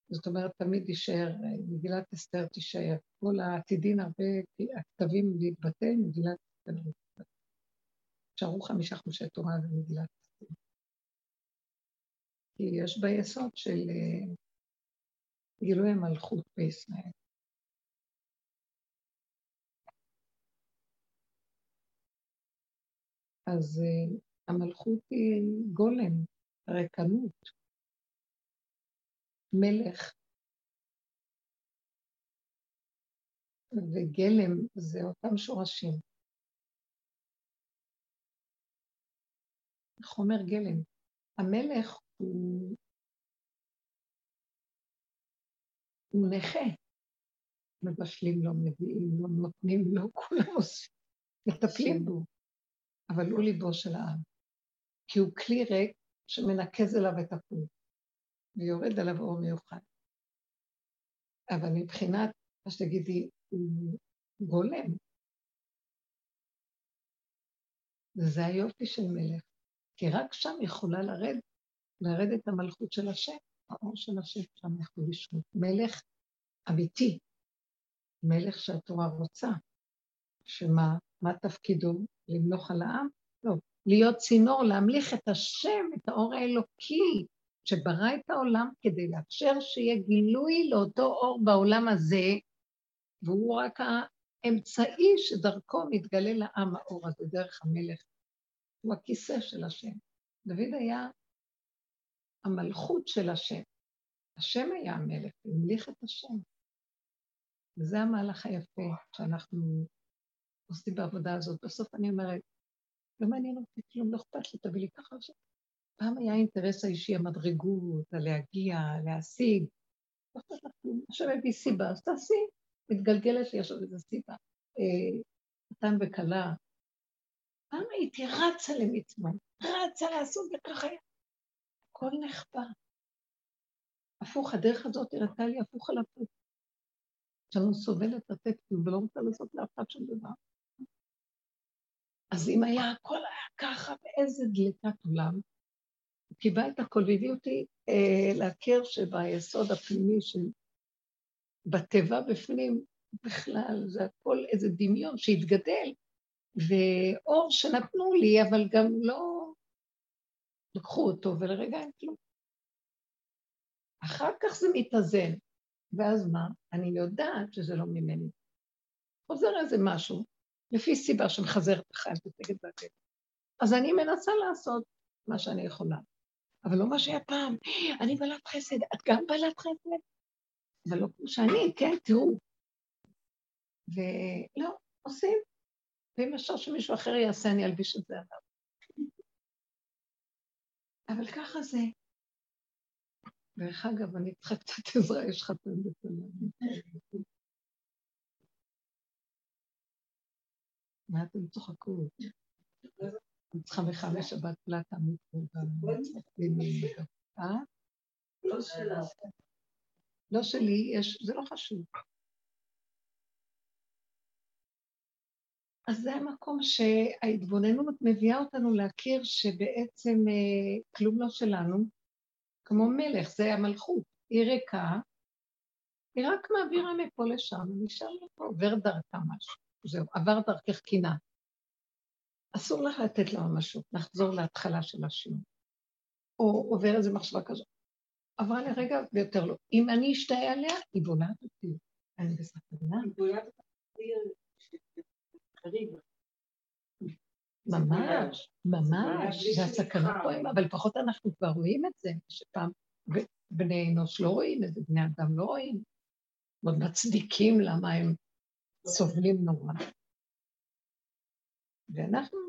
זאת אומרת, תמיד יישאר, מגילת אסתר תישאר. כל העתידין, הרבה הכתבים להתבטל, מגילת אסתר להתבטל. נשארו חמישה חומשי תורה ומגילת אסתר. כי יש ביסוד של אה, גילוי המלכות בישראל. אז uh, המלכות היא גולם, ריקנות, מלך. וגלם זה אותם שורשים. חומר גלם. המלך הוא, הוא נכה. מבשלים לו, מביאים לו, נותנים לו, כולם עושים, מטפלים בו. אבל הוא ליבו של העם. כי הוא כלי ריק שמנקז אליו את הפור, ויורד עליו אור מיוחד. אבל מבחינת, מה שתגידי, הוא גולם. וזה היופי של מלך, כי רק שם יכולה לרד, לרדת המלכות של השם, האור של השם שם יכול לשמות. מלך אמיתי, מלך שהתורה רוצה, שמה מה תפקידו? למלוך על העם? לא. להיות צינור, להמליך את השם, את האור האלוקי, שברא את העולם כדי לאפשר שיהיה גילוי לאותו אור בעולם הזה, והוא רק האמצעי שדרכו מתגלה לעם האור הזה, דרך המלך. הוא הכיסא של השם. דוד היה המלכות של השם. השם היה המלך, הוא המליך את השם. וזה המהלך היפה שאנחנו עושים בעבודה הזאת. בסוף אני אומרת, לא מעניין אותי כלום, לא אכפת לי, תביא לי ככה עכשיו. פעם היה האינטרס האישי, המדרגות, הלהגיע, להשיג. לא אכפת לך כלום. עכשיו הביא סיבה, אז תעשי. מתגלגלת לי עכשיו איזו סיבה. חתן אה, וכלה. פעם הייתי רצה למצווה, רצה לעשות וככה היה. הכל נחבא. הפוך, הדרך הזאת הראתה לי הפוך על הפוך. שאני לא סובלת לתת כלום ולא רוצה לעשות לאף אחד שום דבר. אז אם היה הכל היה ככה, ואיזה דלקת עולם, הוא קיבל את הכל והביא אותי אה, להכיר שביסוד הפנימי של... בטבע בפנים, בכלל, זה הכל איזה דמיון שהתגדל, ואור שנתנו לי, אבל גם לא לקחו אותו, ולרגע אין כלום. אחר כך זה מתאזן, ואז מה? אני יודעת שזה לא ממני. חוזר איזה משהו, לפי סיבה שמחזרת לך את התגת והטבע. אז אני מנסה לעשות מה שאני יכולה. אבל לא מה שהיה פעם, אני בעלת חסד, את גם בעלת חסד? אבל לא כמו שאני, כן, תראו. ולא, עושים. ואם אפשר שמישהו אחר יעשה, אני אלביש את זה עליו. אבל ככה זה. דרך אגב, אני צריכה קצת עזרה, יש חתן בסלם. מה אתם צוחקות? אני צריכה בחמש שבת פלטה מפה אה? לא שלה. לא שלי, יש, זה לא חשוב. אז זה המקום שההתבוננות מביאה אותנו להכיר שבעצם אה, כלום לא שלנו, כמו מלך, זה המלכות, היא ריקה, היא רק מעבירה מפה לשם, ונשאר לפה, עובר דרכה משהו. זהו, עבר דרכך קינה. אסור לך לתת לה ממשות, לחזור להתחלה של השיעור. או עובר איזו מחשבה כזאת. עברה לרגע ויותר לא. אם אני אשתהה עליה, היא בולעת אותי. אני בסכנה. היא בולעת אותי. ממש, ממש, זה הסכנה פה, אבל לפחות אנחנו כבר רואים את זה, שפעם בני אנוש לא רואים את זה, בני אדם לא רואים. עוד מצדיקים למה הם סובלים נורא. ואנחנו,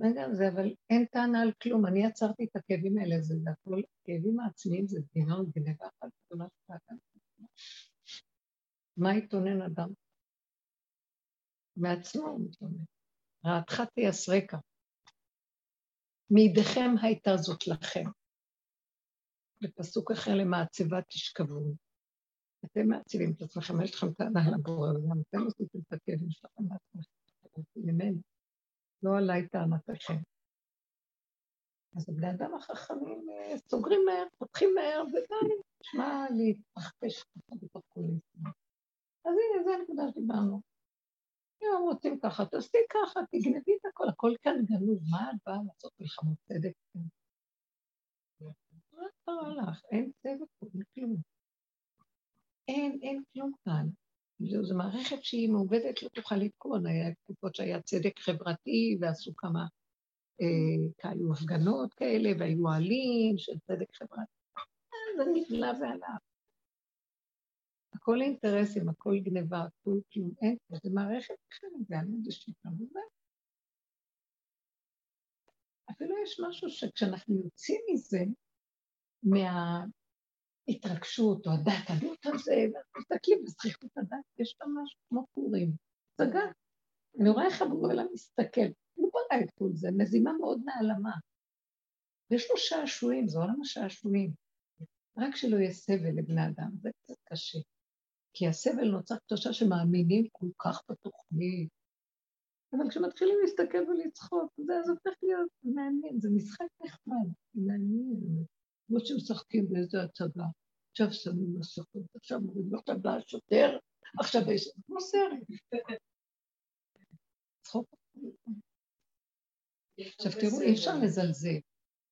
רגע, זה, אבל אין טענה על כלום, אני עצרתי את הכאבים האלה, זה הכל, כאבים העצמיים זה דמיון, גנבה אחת גדולה מה יתונן אדם? מעצמו הוא מתלונן. רעתך תייסרקה. מידיכם הייתה זאת לכם. בפסוק אחר למעצבה תשכבו. אתם מעציבים את עצמכם, יש לכם טענה לבורא, וגם אתם עשיתם את הכלים שלכם לעצמכם, ממני. לא עליי טענתכם. אז הבני אדם החכמים אה, סוגרים מהר, פותחים מהר, ודי, נשמע להתרחש ככה בתוך קוליסטים. אז הנה, זו הנקודה שדיברנו. אם הם רוצים ככה, תעשי ככה, תגנבי את הכל, הכל כאן גנוב, מה את באה לעשות מלחמות צדק? מה קרה לך? אין צדק אין כלום. אין, אין כלום כאן. זו מערכת שהיא מעובדת, לא תוכל לתקון. היה תקופות שהיה צדק חברתי, ועשו כמה, אה, היו הפגנות כאלה, והיו אוהלים של צדק חברתי. זה נפלא ועליו. הכל אינטרסים, הכל גניבה, הכל כלום, אין, זה מערכת אחרת, זה עמוד השיטה וזה. אפילו יש משהו שכשאנחנו יוצאים מזה, מההתרגשות או הדת, הדות הזה, מסתכלים בזכיחות הדת, יש שם משהו כמו פורים, הצגה. אני רואה איך הבורא מסתכל, הוא ברא את כל זה, מזימה מאוד נעלמה. ויש לו שעשועים, זה עולם השעשועים. רק שלא יהיה סבל לבני אדם, זה קצת קשה. כי הסבל נוצר תחושה שמאמינים כל כך בתוכנית. אבל כשמתחילים להסתכל ולצחוק, זה הופך להיות מעניין, זה משחק נחמד, מעניין. כמו שמשחקים באיזה הצגה. עכשיו שמים מסכות, עכשיו מורידים, עכשיו בא השוטר, עכשיו יש... כמו סרט. צחוק. עכשיו תראו, אי אפשר לזלזל.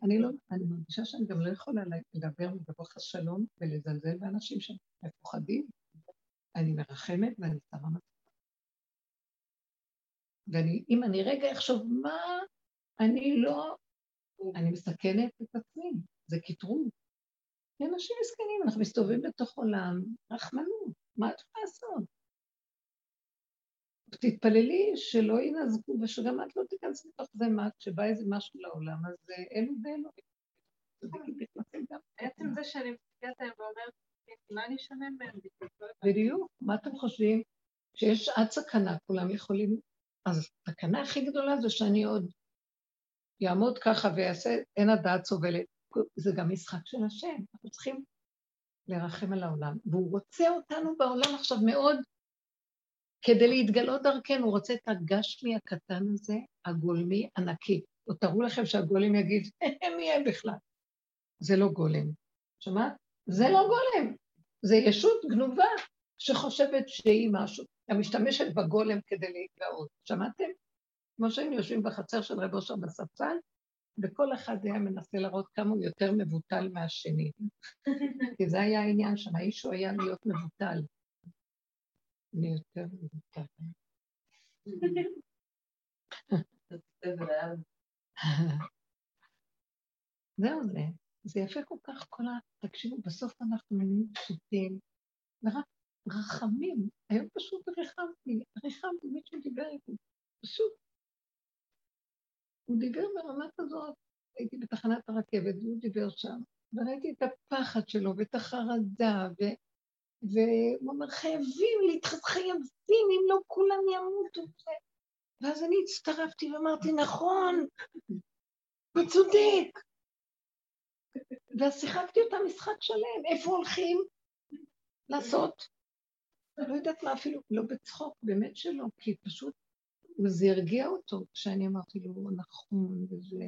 אני לא, אני מרגישה שאני גם לא יכולה לדבר מברוך השלום ולזלזל באנשים שמפוחדים. אני מרחמת ואני שמה מצבה. ואם אני רגע אחשוב מה, אני לא, אני מסכנת את עצמי, זה קטרוג. אנשים מסכנים, אנחנו מסתובבים בתוך עולם, רחמנות, מה את יכולה לעשות? תתפללי שלא ינזקו ושגם את לא תיכנסי לתוך זה מה, כשבא איזה משהו לעולם, אז אלו ואלו. עצם זה שאני מסתכלת עליהם ואומרת, מה אני שונה מהם? בדיוק, מה אתם חושבים? שיש עד סכנה, כולם יכולים... אז הסכנה הכי גדולה זה שאני עוד יעמוד ככה ויעשה, אין הדעת סובלת. זה גם משחק של השם, אנחנו צריכים לרחם על העולם. והוא רוצה אותנו בעולם עכשיו מאוד כדי להתגלות דרכנו, הוא רוצה את הגשמי הקטן הזה, הגולמי, ענקי. או תראו לכם שהגולם יגיד, מי יהיה בכלל? זה לא גולם. שמעת? זה לא גולם. זה ישות גנובה שחושבת שהיא משהו, המשתמשת בגולם כדי להתגאות. שמעתם? כמו שהיינו יושבים בחצר של רב אושר בספסל, וכל אחד היה מנסה להראות כמה הוא יותר מבוטל מהשני. כי זה היה העניין שם, האיש הוא היה להיות מבוטל. אני יותר מבוטל. זהו זה. זה יפה כל כך, כל ה... תקשיבו, בסוף אנחנו נהיים פשוטים, ורק רחמים. היום פשוט ריחמתי, ריחמתי, מישהו דיבר איתי, פשוט. הוא דיבר ברמה כזאת, הייתי בתחנת הרכבת, והוא דיבר שם, וראיתי את הפחד שלו ואת החרדה, ו... והוא אומר, חייבים להתחז, חייבים, אם לא כולם ימותו. ואז אני הצטרפתי ואמרתי, נכון, הוא צודק. ואז שיחקתי אותה משחק שלם, איפה הולכים לעשות? לא יודעת מה אפילו, לא בצחוק, באמת שלא, כי פשוט זה הרגיע אותו כשאני אמרתי לו, נכון, וזה...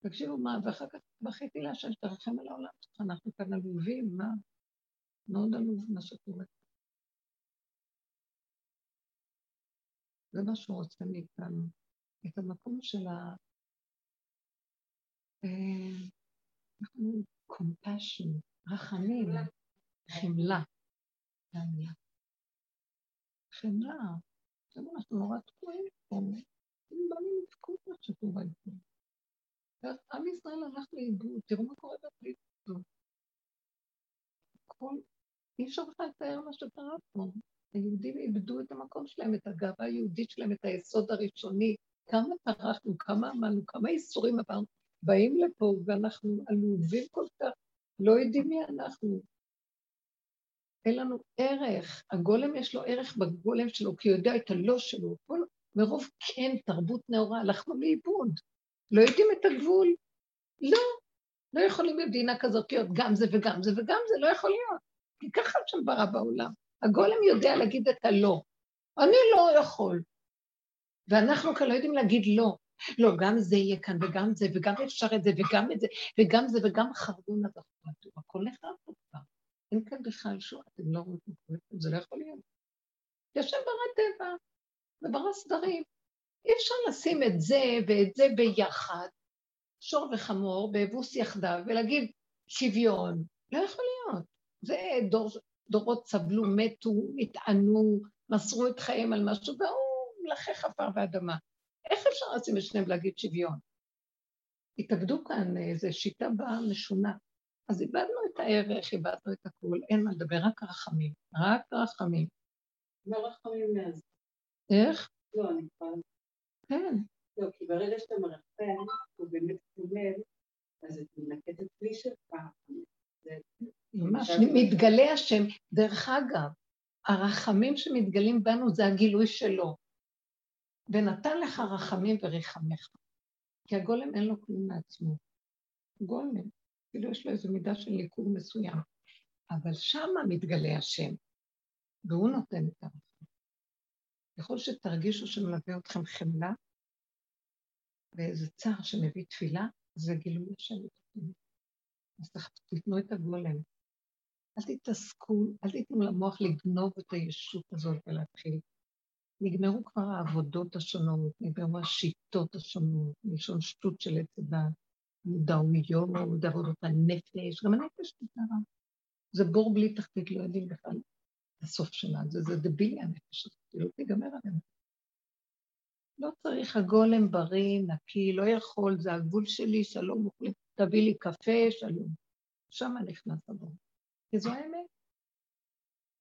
תקשיבו מה, ואחר כך בכיתי לה שתרחם על העולם שלך, אנחנו כאן עלובים, מה? מאוד עלוב מה שקורה. זה מה שהוא רוצה מאיתנו, את המקום של ה... אה, compassion, רחמים, חמלה. חמלה. אנחנו נורא תקועים פה. לא נתקעו מה שקורה פה. עם ישראל הלך לאיבוד, תראו מה קורה בפליטות. הכל, אי אפשר בכלל לתאר מה שקרה פה. היהודים איבדו את המקום שלהם, את הגאווה היהודית שלהם, את היסוד הראשוני. כמה טרחנו, כמה עמלנו, כמה איסורים עברנו. באים לפה ואנחנו עלובים כל כך, לא יודעים מי אנחנו. אין לנו ערך. הגולם יש לו ערך בגולם שלו, כי הוא יודע את הלא שלו. כל, מרוב כן, תרבות נאורה, הלכנו לאיבוד. לא יודעים את הגבול. לא, לא יכולים במדינה כזאת להיות גם זה וגם זה וגם זה, לא יכול להיות. כי ככה שם ברא בעולם. הגולם יודע להגיד את הלא. אני לא יכול. ואנחנו כאן לא יודעים להגיד לא. לא, גם זה יהיה כאן, וגם זה, וגם אפשר את זה, וגם את זה, וגם זה, וגם חרבון הדחפת. הכל נחרב פה כבר. אין כאן בכלל שואה, אתם לא רואים זה, לא יכול להיות. יושב ברא טבע, וברא סדרים. אי אפשר לשים את זה ואת זה ביחד, שור וחמור, באבוס יחדיו, ולהגיד שוויון. לא יכול להיות. זה דור, דורות סבלו, מתו, התענו, מסרו את חייהם על משהו, והוא מלחך עפר ואדמה. איך אפשר לשים את שניהם ולהגיד שוויון? התאגדו כאן איזו שיטה באה משונה. אז איבדנו את הערך, איבדנו את הכול, אין מה לדבר, רק רחמים, רק רחמים. מה רחמים מאז? איך? לא, אני כבר... כן. לא, כי ברגע שאתה מרחם, הוא באמת כומר, אז את הכלי שלך. ממש, מתגלה השם. דרך אגב, הרחמים שמתגלים בנו זה הגילוי שלו. ונתן לך רחמים וריחמך. כי הגולם אין לו כלום מעצמו. גולם, כאילו יש לו איזו מידה של ניכור מסוים. אבל שמה מתגלה השם, והוא נותן את הרחמים. ככל שתרגישו שמלווה אתכם חמלה, ואיזה צער שמביא תפילה, זה גילוי השם בתוכנו. אז תיתנו את הגולם. אל תתעסקו, אל תיתנו למוח לגנוב את הישות הזאת ולהתחיל. נגמרו כבר העבודות השונות, נגמרו השיטות השונות, מלשון שטות של עץ הדת, מודעויות, עבודות הנפש, גם הנפש נגמרה. זה בור בלי תחתית, לא יודעים בכלל הסוף שלה, זה, זה דבילי הנפש הזאת, היא לא תיגמר עלינו. לא צריך הגולם בריא, נקי, לא יכול, זה הגבול שלי, שלום מוחלט, תביא לי קפה, שלום. שם נכנס הבור. כי זו האמת.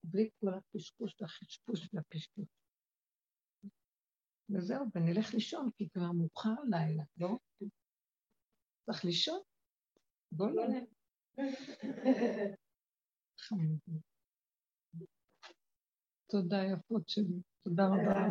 בלי כל הקשקוש והחשפוש והפשטוש. וזהו, ונלך לישון, כי כבר מאוחר לילה, לא? צריך לישון? בוא לא. תודה יפות שלי, תודה רבה.